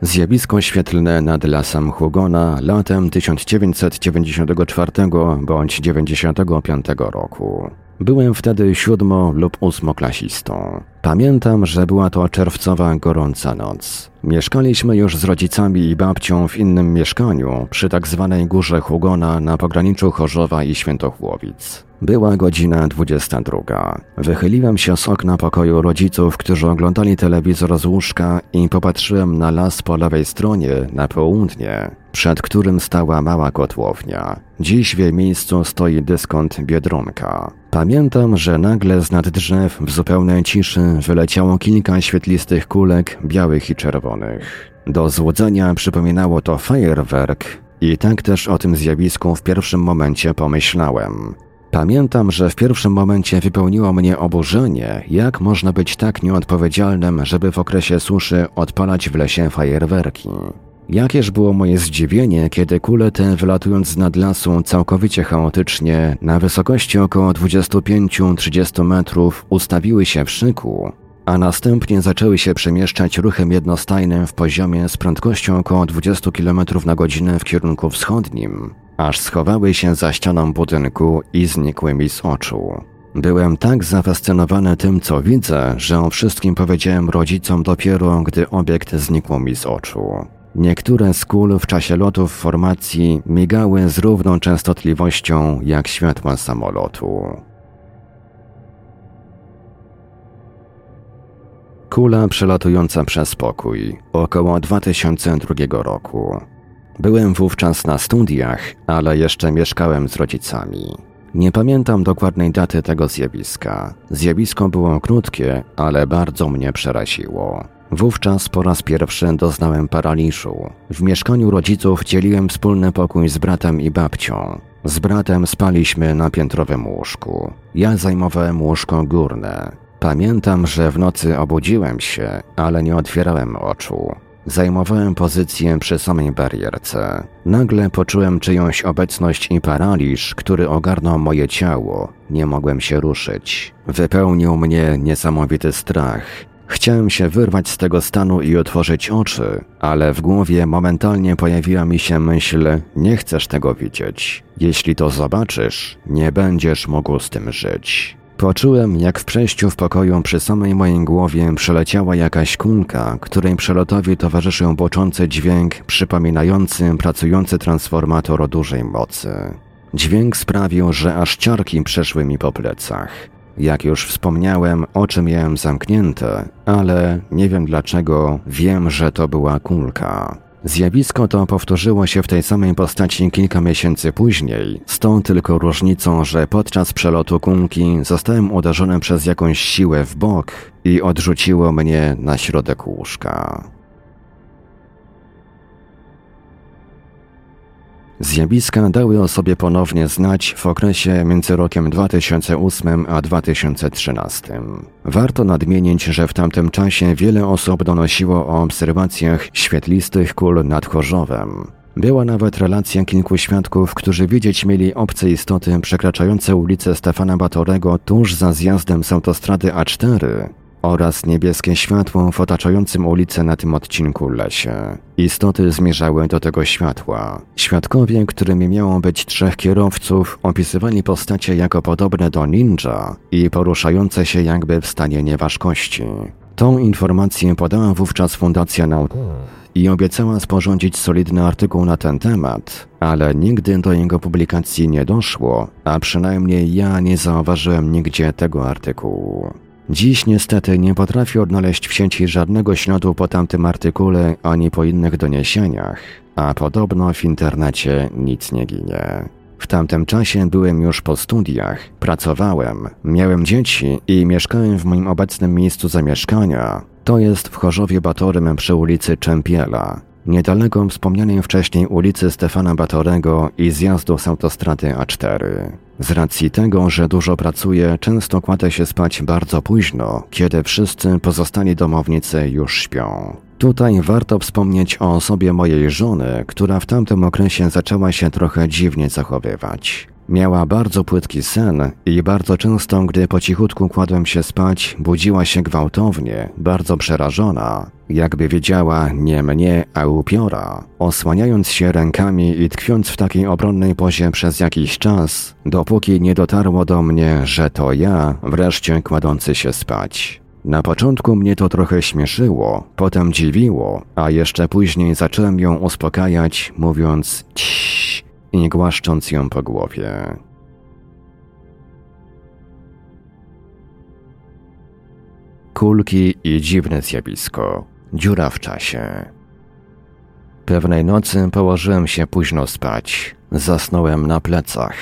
Zjawisko świetlne nad lasem Hugona latem 1994 bądź 95 roku. Byłem wtedy siódmo lub ósmoklasistą. Pamiętam, że była to czerwcowa, gorąca noc. Mieszkaliśmy już z rodzicami i babcią w innym mieszkaniu przy tak zwanej Górze Hugona na pograniczu Chorzowa i Świętochłowic. Była godzina 22. Wychyliłem się z okna pokoju rodziców, którzy oglądali telewizor z łóżka i popatrzyłem na las po lewej stronie, na południe, przed którym stała mała kotłownia. Dziś w jej miejscu stoi dyskont Biedronka. Pamiętam, że nagle z nad drzew w zupełnej ciszy wyleciało kilka świetlistych kulek, białych i czerwonych. Do złudzenia przypominało to fajerwerk i tak też o tym zjawisku w pierwszym momencie pomyślałem. Pamiętam, że w pierwszym momencie wypełniło mnie oburzenie, jak można być tak nieodpowiedzialnym, żeby w okresie suszy odpalać w lesie fajerwerki. Jakież było moje zdziwienie, kiedy kule te wylatując z nad lasu całkowicie chaotycznie, na wysokości około 25-30 metrów ustawiły się w szyku, a następnie zaczęły się przemieszczać ruchem jednostajnym w poziomie z prędkością około 20 km na godzinę w kierunku wschodnim, aż schowały się za ścianą budynku i znikły mi z oczu. Byłem tak zafascynowany tym, co widzę, że o wszystkim powiedziałem rodzicom dopiero, gdy obiekt znikł mi z oczu. Niektóre z kul w czasie lotu w formacji migały z równą częstotliwością jak światła samolotu. Kula przelatująca przez pokój około 2002 roku. Byłem wówczas na studiach, ale jeszcze mieszkałem z rodzicami. Nie pamiętam dokładnej daty tego zjawiska. Zjawisko było krótkie, ale bardzo mnie przeraziło. Wówczas po raz pierwszy doznałem paraliżu. W mieszkaniu rodziców dzieliłem wspólny pokój z bratem i babcią. Z bratem spaliśmy na piętrowym łóżku. Ja zajmowałem łóżko górne. Pamiętam, że w nocy obudziłem się, ale nie otwierałem oczu. Zajmowałem pozycję przy samej barierce. Nagle poczułem czyjąś obecność i paraliż, który ogarnął moje ciało. Nie mogłem się ruszyć. Wypełnił mnie niesamowity strach. Chciałem się wyrwać z tego stanu i otworzyć oczy, ale w głowie momentalnie pojawiła mi się myśl: Nie chcesz tego widzieć. Jeśli to zobaczysz, nie będziesz mógł z tym żyć. Poczułem, jak w przejściu w pokoju przy samej mojej głowie przeleciała jakaś kulka, której przelotowi towarzyszył boczący dźwięk przypominający pracujący transformator o dużej mocy. Dźwięk sprawił, że aż ciarki przeszły mi po plecach. Jak już wspomniałem, oczy miałem zamknięte, ale nie wiem dlaczego, wiem, że to była kulka. Zjawisko to powtórzyło się w tej samej postaci kilka miesięcy później, z tą tylko różnicą, że podczas przelotu kulki zostałem uderzony przez jakąś siłę w bok i odrzuciło mnie na środek łóżka. Zjawiska dały o sobie ponownie znać w okresie między rokiem 2008 a 2013. Warto nadmienić, że w tamtym czasie wiele osób donosiło o obserwacjach świetlistych kul nad Chorzowem. Była nawet relacja kilku świadków, którzy widzieć mieli obce istoty przekraczające ulicę Stefana Batorego tuż za zjazdem z autostrady A4, oraz niebieskie światło w otaczającym ulicę na tym odcinku lesie. Istoty zmierzały do tego światła. Świadkowie, którymi miało być trzech kierowców, opisywali postacie jako podobne do ninja i poruszające się jakby w stanie nieważkości. Tą informację podała wówczas Fundacja Nauk i obiecała sporządzić solidny artykuł na ten temat, ale nigdy do jego publikacji nie doszło, a przynajmniej ja nie zauważyłem nigdzie tego artykułu. Dziś niestety nie potrafię odnaleźć w sieci żadnego śladu po tamtym artykule ani po innych doniesieniach, a podobno w internecie nic nie ginie. W tamtym czasie byłem już po studiach, pracowałem, miałem dzieci i mieszkałem w moim obecnym miejscu zamieszkania. To jest w Chorzowie Batorym przy ulicy Czempiela, niedaleko wspomnianej wcześniej ulicy Stefana Batorego i zjazdu z autostrady A4. Z racji tego, że dużo pracuję, często kładę się spać bardzo późno, kiedy wszyscy pozostali domownicy już śpią. Tutaj warto wspomnieć o osobie mojej żony, która w tamtym okresie zaczęła się trochę dziwnie zachowywać. Miała bardzo płytki sen i bardzo często, gdy po cichutku kładłem się spać, budziła się gwałtownie, bardzo przerażona, jakby wiedziała nie mnie, a upiora, osłaniając się rękami i tkwiąc w takiej obronnej pozie przez jakiś czas, dopóki nie dotarło do mnie, że to ja, wreszcie kładący się spać. Na początku mnie to trochę śmieszyło, potem dziwiło, a jeszcze później zacząłem ją uspokajać, mówiąc ciii i głaszcząc ją po głowie. Kulki i dziwne zjawisko. Dziura w czasie. Pewnej nocy położyłem się późno spać. Zasnąłem na plecach.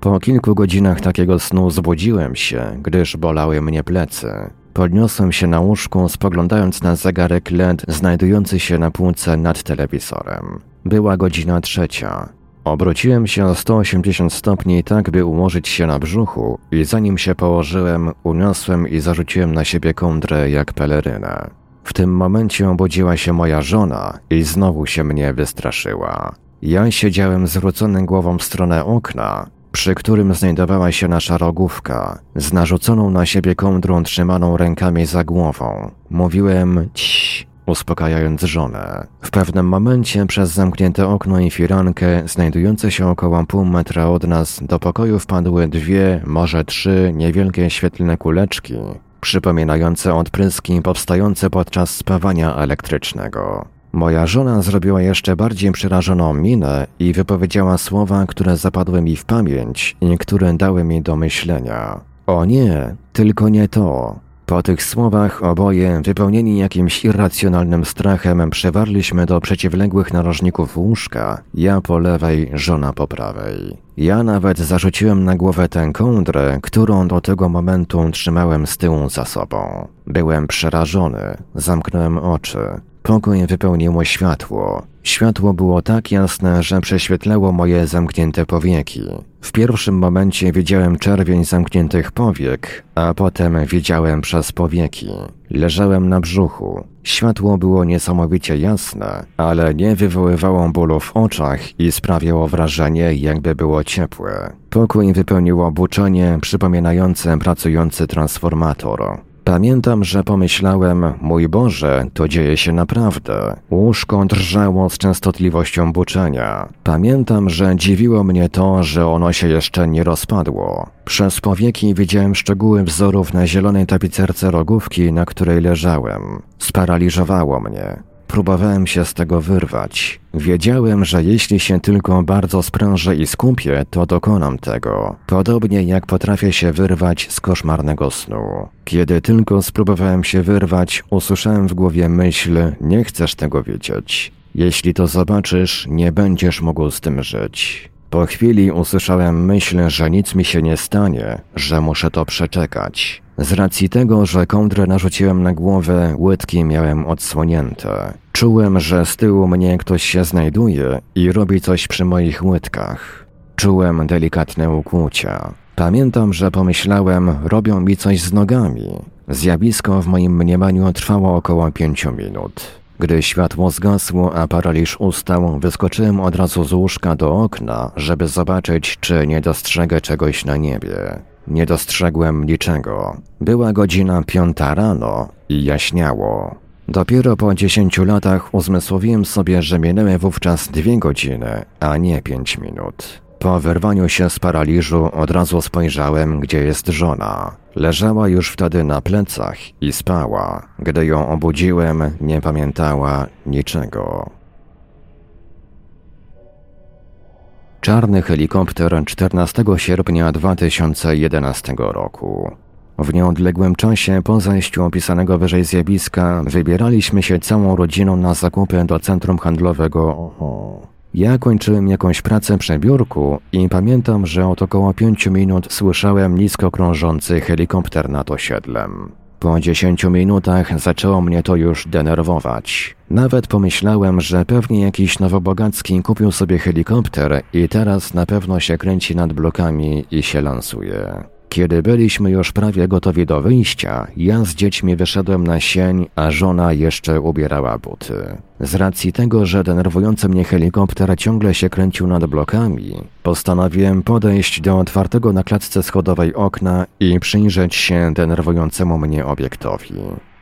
Po kilku godzinach takiego snu zbudziłem się, gdyż bolały mnie plecy. Podniosłem się na łóżku, spoglądając na zegarek LED znajdujący się na półce nad telewizorem. Była godzina trzecia. Obróciłem się o 180 stopni tak, by ułożyć się na brzuchu i zanim się położyłem, uniosłem i zarzuciłem na siebie kądrę jak pelerynę. W tym momencie obudziła się moja żona i znowu się mnie wystraszyła. Ja siedziałem zwrócony głową w stronę okna, przy którym znajdowała się nasza rogówka, z narzuconą na siebie kądrą trzymaną rękami za głową. Mówiłem ciii, uspokajając żonę. W pewnym momencie przez zamknięte okno i firankę, znajdujące się około pół metra od nas, do pokoju wpadły dwie, może trzy niewielkie świetlne kuleczki, przypominające odpryski powstające podczas spawania elektrycznego. Moja żona zrobiła jeszcze bardziej przerażoną minę i wypowiedziała słowa, które zapadły mi w pamięć i które dały mi do myślenia. O nie, tylko nie to. Po tych słowach oboje, wypełnieni jakimś irracjonalnym strachem, przewarliśmy do przeciwległych narożników łóżka, ja po lewej, żona po prawej. Ja nawet zarzuciłem na głowę tę kołdrę, którą do tego momentu trzymałem z tyłu za sobą. Byłem przerażony, zamknąłem oczy. Pokój wypełniło światło. Światło było tak jasne, że prześwietlało moje zamknięte powieki. W pierwszym momencie widziałem czerwień zamkniętych powiek, a potem widziałem przez powieki. Leżałem na brzuchu. Światło było niesamowicie jasne, ale nie wywoływało bólu w oczach i sprawiało wrażenie, jakby było ciepłe. Pokój wypełniło buczenie przypominające pracujący transformator. Pamiętam, że pomyślałem, mój Boże, to dzieje się naprawdę. Łóżko drżało z częstotliwością buczenia. Pamiętam, że dziwiło mnie to, że ono się jeszcze nie rozpadło. Przez powieki widziałem szczegóły wzorów na zielonej tapicerce rogówki, na której leżałem. Sparaliżowało mnie. Próbowałem się z tego wyrwać. Wiedziałem, że jeśli się tylko bardzo sprężę i skupię, to dokonam tego. Podobnie jak potrafię się wyrwać z koszmarnego snu. Kiedy tylko spróbowałem się wyrwać, usłyszałem w głowie myśl: Nie chcesz tego wiedzieć. Jeśli to zobaczysz, nie będziesz mógł z tym żyć. Po chwili usłyszałem myśl, że nic mi się nie stanie, że muszę to przeczekać. Z racji tego, że kołdrę narzuciłem na głowę, łydki miałem odsłonięte. Czułem, że z tyłu mnie ktoś się znajduje i robi coś przy moich łydkach. Czułem delikatne ukłucia. Pamiętam, że pomyślałem, robią mi coś z nogami. Zjawisko w moim mniemaniu trwało około pięciu minut. Gdy światło zgasło, a paraliż ustał, wyskoczyłem od razu z łóżka do okna, żeby zobaczyć, czy nie dostrzegę czegoś na niebie. Nie dostrzegłem niczego. Była godzina piąta rano i jaśniało. Dopiero po dziesięciu latach uzmysłowiłem sobie, że minęły wówczas dwie godziny, a nie pięć minut. Po wyrwaniu się z paraliżu od razu spojrzałem, gdzie jest żona. Leżała już wtedy na plecach i spała. Gdy ją obudziłem, nie pamiętała niczego. Czarny helikopter 14 sierpnia 2011 roku. W nieodległym czasie po zajściu opisanego wyżej zjawiska wybieraliśmy się całą rodziną na zakupy do centrum handlowego. Ja kończyłem jakąś pracę przy biurku i pamiętam, że od około pięciu minut słyszałem nisko krążący helikopter nad osiedlem. Po dziesięciu minutach zaczęło mnie to już denerwować. Nawet pomyślałem, że pewnie jakiś nowobogacki kupił sobie helikopter i teraz na pewno się kręci nad blokami i się lansuje. Kiedy byliśmy już prawie gotowi do wyjścia, ja z dziećmi wyszedłem na sień, a żona jeszcze ubierała buty. Z racji tego, że denerwujący mnie helikopter ciągle się kręcił nad blokami, postanowiłem podejść do otwartego na klatce schodowej okna i przyjrzeć się denerwującemu mnie obiektowi.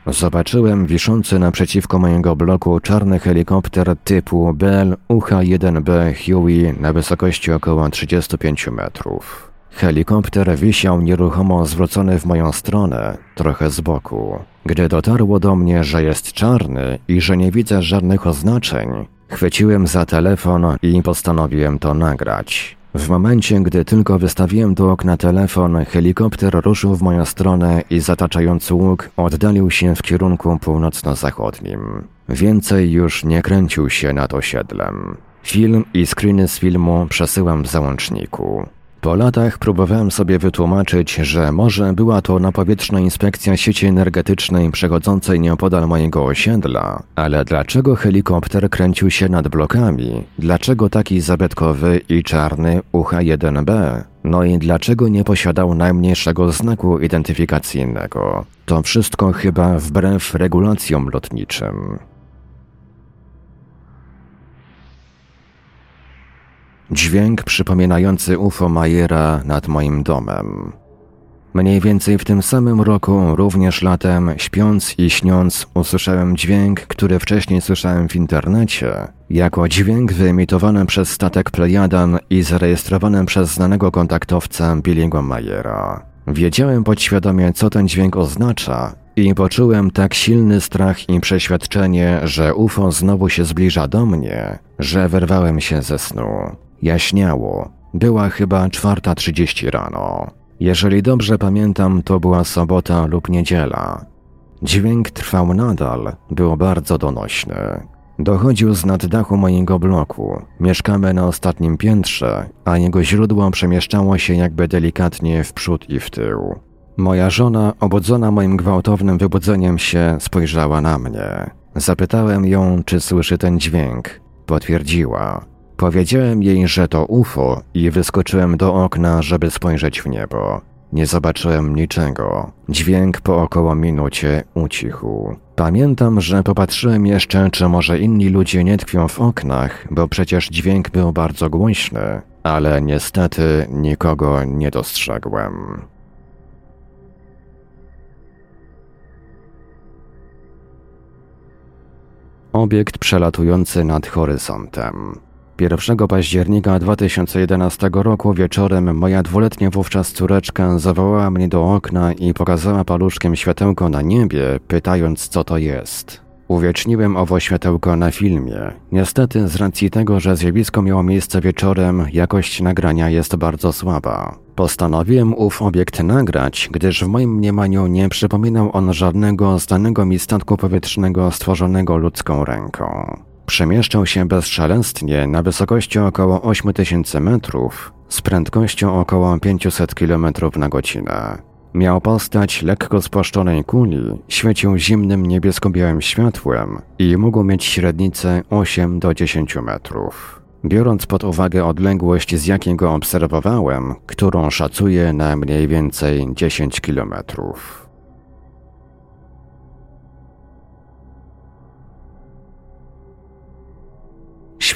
Zobaczyłem wiszący naprzeciwko mojego bloku czarny helikopter typu Bell UH-1B Huey na wysokości około 35 metrów. Helikopter wisiał nieruchomo zwrócony w moją stronę, trochę z boku. Gdy dotarło do mnie, że jest czarny i że nie widzę żadnych oznaczeń, chwyciłem za telefon i postanowiłem to nagrać. W momencie, gdy tylko wystawiłem do okna telefon, helikopter ruszył w moją stronę i zataczający łuk oddalił się w kierunku północno-zachodnim. Więcej już nie kręcił się nad osiedlem. Film i screeny z filmu przesyłam w załączniku. Po latach próbowałem sobie wytłumaczyć, że może była to napowietrzna inspekcja sieci energetycznej przechodzącej nieopodal mojego osiedla, ale dlaczego helikopter kręcił się nad blokami? Dlaczego taki zabytkowy i czarny UH-1B? No i dlaczego nie posiadał najmniejszego znaku identyfikacyjnego? To wszystko chyba wbrew regulacjom lotniczym. Dźwięk przypominający UFO Majera nad moim domem. Mniej więcej w tym samym roku, również latem, śpiąc i śniąc, usłyszałem dźwięk, który wcześniej słyszałem w internecie, jako dźwięk wyemitowany przez statek Plejadan i zarejestrowany przez znanego kontaktowca Billy'ego Majera. Wiedziałem podświadomie, co ten dźwięk oznacza i poczułem tak silny strach i przeświadczenie, że UFO znowu się zbliża do mnie, że wyrwałem się ze snu. Jaśniało. Była chyba czwarta trzydzieści rano. Jeżeli dobrze pamiętam, to była sobota lub niedziela. Dźwięk trwał nadal, był bardzo donośny. Dochodził z nad dachu mojego bloku. Mieszkamy na ostatnim piętrze, a jego źródło przemieszczało się jakby delikatnie w przód i w tył. Moja żona, obudzona moim gwałtownym wybudzeniem się, spojrzała na mnie. Zapytałem ją, czy słyszy ten dźwięk. Potwierdziła. Powiedziałem jej, że to UFO i wyskoczyłem do okna, żeby spojrzeć w niebo. Nie zobaczyłem niczego. Dźwięk po około minucie ucichł. Pamiętam, że popatrzyłem jeszcze, czy może inni ludzie nie tkwią w oknach, bo przecież dźwięk był bardzo głośny, ale niestety nikogo nie dostrzegłem. Obiekt przelatujący nad horyzontem. 1 października 2011 roku wieczorem moja dwuletnia wówczas córeczka zawołała mnie do okna i pokazała paluszkiem światełko na niebie, pytając co to jest. Uwieczniłem owo światełko na filmie. Niestety, z racji tego, że zjawisko miało miejsce wieczorem, jakość nagrania jest bardzo słaba. Postanowiłem ów obiekt nagrać, gdyż w moim mniemaniu nie przypominał on żadnego znanego mi statku powietrznego stworzonego ludzką ręką. Przemieszczał się bezszelestnie na wysokości około 8000 metrów z prędkością około 500 km na godzinę. Miał postać lekko spłaszczonej kuli, świecił zimnym niebiesko-białym światłem i mógł mieć średnicę 8 do 10 metrów. Biorąc pod uwagę odległość, z jakiej go obserwowałem, którą szacuję na mniej więcej 10 kilometrów.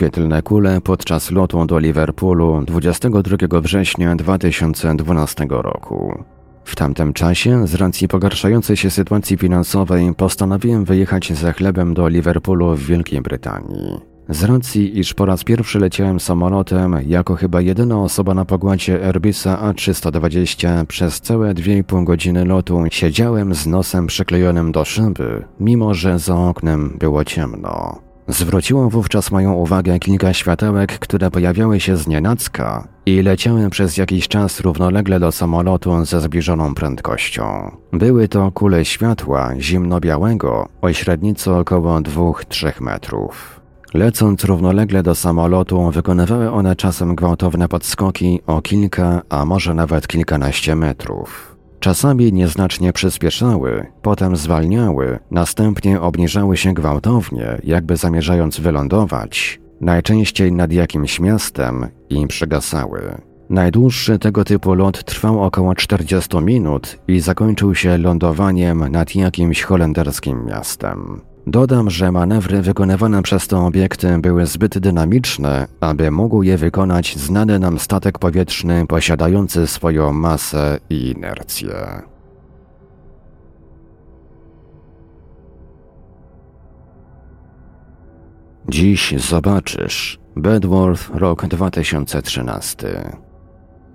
Świetlne kule podczas lotu do Liverpoolu 22 września 2012 roku. W tamtym czasie, z racji pogarszającej się sytuacji finansowej, postanowiłem wyjechać za chlebem do Liverpoolu w Wielkiej Brytanii. Z racji, iż po raz pierwszy leciałem samolotem, jako chyba jedyna osoba na pokładzie Airbusa A320 przez całe 2,5 godziny lotu siedziałem z nosem przyklejonym do szyby, mimo że za oknem było ciemno. Zwróciło wówczas moją uwagę kilka światełek, które pojawiały się z nienacka i leciały przez jakiś czas równolegle do samolotu ze zbliżoną prędkością. Były to kule światła zimno-białego o średnicy około 2-3 metrów. Lecąc równolegle do samolotu, wykonywały one czasem gwałtowne podskoki o kilka, a może nawet kilkanaście metrów. Czasami nieznacznie przyspieszały, potem zwalniały, następnie obniżały się gwałtownie, jakby zamierzając wylądować, najczęściej nad jakimś miastem i przygasały. Najdłuższy tego typu lot trwał około 40 minut i zakończył się lądowaniem nad jakimś holenderskim miastem. Dodam, że manewry wykonywane przez te obiekty były zbyt dynamiczne, aby mógł je wykonać znany nam statek powietrzny posiadający swoją masę i inercję. Dziś zobaczysz. Bedworth, rok 2013.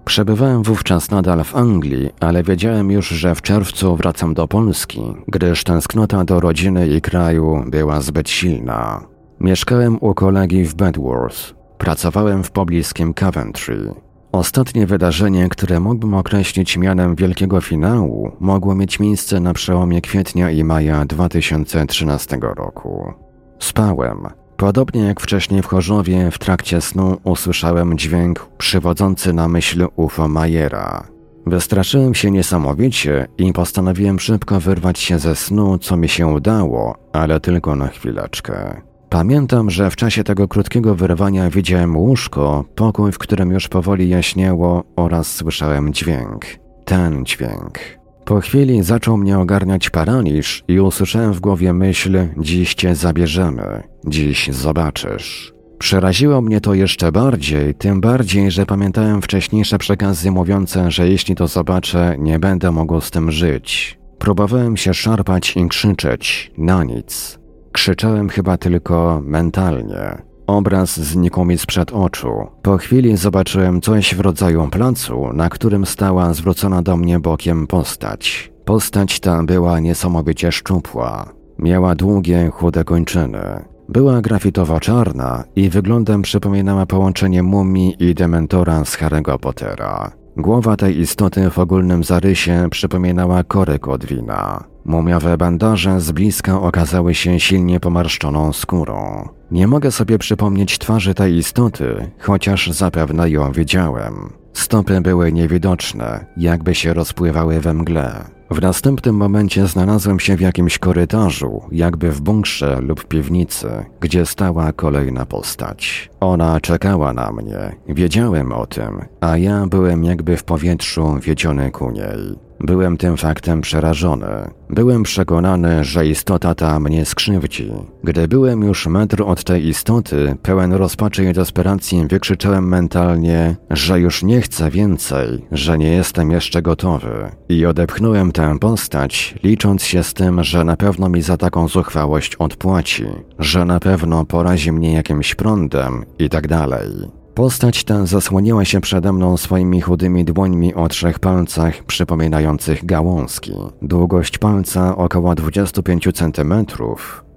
Przebywałem wówczas nadal w Anglii, ale wiedziałem już, że w czerwcu wracam do Polski, gdyż tęsknota do rodziny i kraju była zbyt silna. Mieszkałem u kolegi w Bedworth. Pracowałem w pobliskim Coventry. Ostatnie wydarzenie, które mógłbym określić mianem wielkiego finału, mogło mieć miejsce na przełomie kwietnia i maja 2013 roku. Spałem, Podobnie jak wcześniej w Chorzowie, w trakcie snu usłyszałem dźwięk przywodzący na myśl UFO Majera. Wystraszyłem się niesamowicie i postanowiłem szybko wyrwać się ze snu, co mi się udało, ale tylko na chwileczkę. Pamiętam, że w czasie tego krótkiego wyrwania widziałem łóżko, pokój, w którym już powoli jaśniało oraz słyszałem dźwięk. Ten dźwięk. Po chwili zaczął mnie ogarniać paraliż i usłyszałem w głowie myśl: Dziś cię zabierzemy, dziś zobaczysz. Przeraziło mnie to jeszcze bardziej, tym bardziej, że pamiętałem wcześniejsze przekazy mówiące, że jeśli to zobaczę, nie będę mógł z tym żyć. Próbowałem się szarpać i krzyczeć, na nic. Krzyczałem chyba tylko mentalnie. Obraz znikł mi sprzed oczu. Po chwili zobaczyłem coś w rodzaju placu, na którym stała zwrócona do mnie bokiem postać. Postać ta była niesamowicie szczupła. Miała długie, chude kończyny. Była grafitowo-czarna i wyglądem przypominała połączenie mumii i dementora z Harry'ego Pottera. Głowa tej istoty w ogólnym zarysie przypominała korek od wina. Mumiowe bandaże z bliska okazały się silnie pomarszczoną skórą. Nie mogę sobie przypomnieć twarzy tej istoty, chociaż zapewne ją widziałem. Stopy były niewidoczne, jakby się rozpływały we mgle. W następnym momencie znalazłem się w jakimś korytarzu, jakby w bunkrze lub piwnicy, gdzie stała kolejna postać. Ona czekała na mnie, wiedziałem o tym, a ja byłem jakby w powietrzu wiedziony ku niej. Byłem tym faktem przerażony. Byłem przekonany, że istota ta mnie skrzywdzi. Gdy byłem już metr od tej istoty, pełen rozpaczy i desperacji, wykrzyczałem mentalnie, że już nie chcę więcej, że nie jestem jeszcze gotowy. I odepchnąłem tę postać, licząc się z tym, że na pewno mi za taką zuchwałość odpłaci, że na pewno porazi mnie jakimś prądem i tak dalej. Postać ta zasłoniła się przede mną swoimi chudymi dłońmi o trzech palcach przypominających gałązki. Długość palca około 25 cm,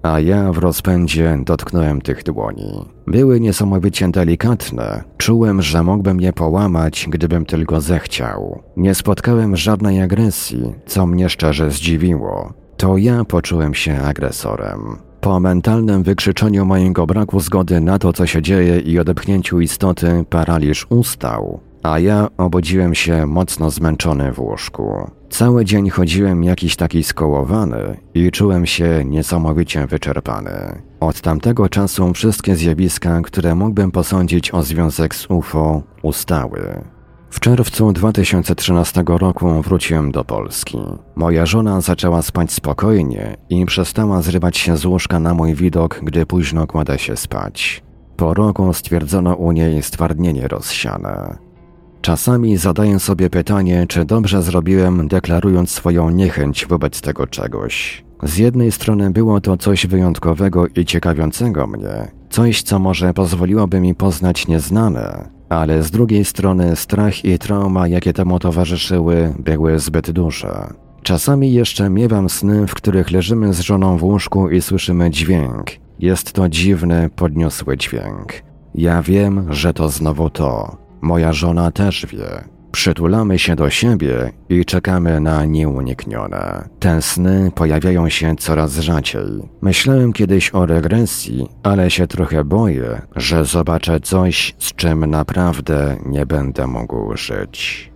a ja w rozpędzie dotknąłem tych dłoni. Były niesamowicie delikatne. Czułem, że mógłbym je połamać, gdybym tylko zechciał. Nie spotkałem żadnej agresji, co mnie szczerze zdziwiło. To ja poczułem się agresorem. Po mentalnym wykrzyczeniu mojego braku zgody na to, co się dzieje i odepchnięciu istoty, paraliż ustał, a ja obudziłem się mocno zmęczony w łóżku. Cały dzień chodziłem jakiś taki skołowany i czułem się niesamowicie wyczerpany. Od tamtego czasu wszystkie zjawiska, które mógłbym posądzić o związek z UFO, ustały. W czerwcu 2013 roku wróciłem do Polski. Moja żona zaczęła spać spokojnie i przestała zrywać się z łóżka na mój widok, gdy późno kładę się spać. Po roku stwierdzono u niej stwardnienie rozsiane. Czasami zadaję sobie pytanie, czy dobrze zrobiłem, deklarując swoją niechęć wobec tego czegoś. Z jednej strony było to coś wyjątkowego i ciekawiącego mnie, coś, co może pozwoliłoby mi poznać nieznane, ale z drugiej strony strach i trauma, jakie temu towarzyszyły, były zbyt duże. Czasami jeszcze miewam sny, w których leżymy z żoną w łóżku i słyszymy dźwięk. Jest to dziwny, podniosły dźwięk. Ja wiem, że to znowu to. Moja żona też wie. Przytulamy się do siebie i czekamy na nieuniknione. Te sny pojawiają się coraz rzadziej. Myślałem kiedyś o regresji, ale się trochę boję, że zobaczę coś, z czym naprawdę nie będę mógł żyć.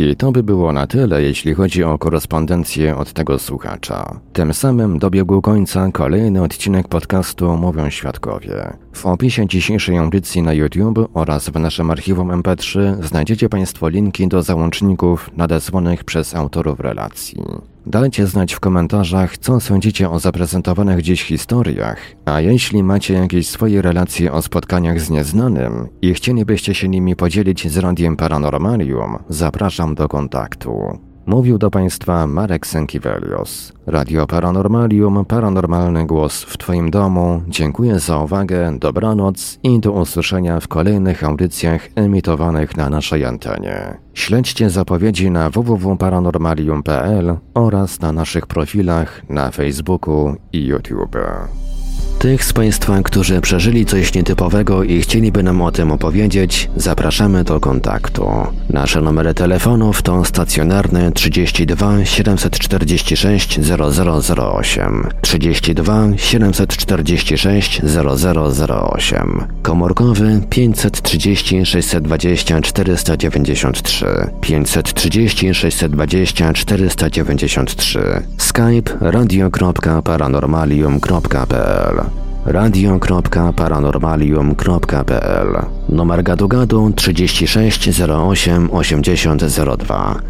I to by było na tyle, jeśli chodzi o korespondencję od tego słuchacza. Tym samym dobiegł końca kolejny odcinek podcastu Mówią Świadkowie. W opisie dzisiejszej audycji na YouTube oraz w naszym archiwum MP3 znajdziecie Państwo linki do załączników nadesłanych przez autorów relacji. Dajcie znać w komentarzach, co sądzicie o zaprezentowanych dziś historiach, a jeśli macie jakieś swoje relacje o spotkaniach z nieznanym i chcielibyście się nimi podzielić z Radiem Paranormalium, zapraszam do kontaktu. Mówił do Państwa Marek Sękiewelios. Radio Paranormalium, paranormalny głos w Twoim domu. Dziękuję za uwagę, dobranoc i do usłyszenia w kolejnych audycjach emitowanych na naszej antenie. Śledźcie zapowiedzi na www.paranormalium.pl oraz na naszych profilach na Facebooku i YouTube. Tych z Państwa, którzy przeżyli coś nietypowego i chcieliby nam o tym opowiedzieć, zapraszamy do kontaktu. Nasze numery telefonów to stacjonarne 32 746 0008, 32 746 0008, komórkowy 530 620 493, 530 620 493, skype radio.paranormalium.pl radio.paranormalium.pl Numer gadu gadu 36 08 80 02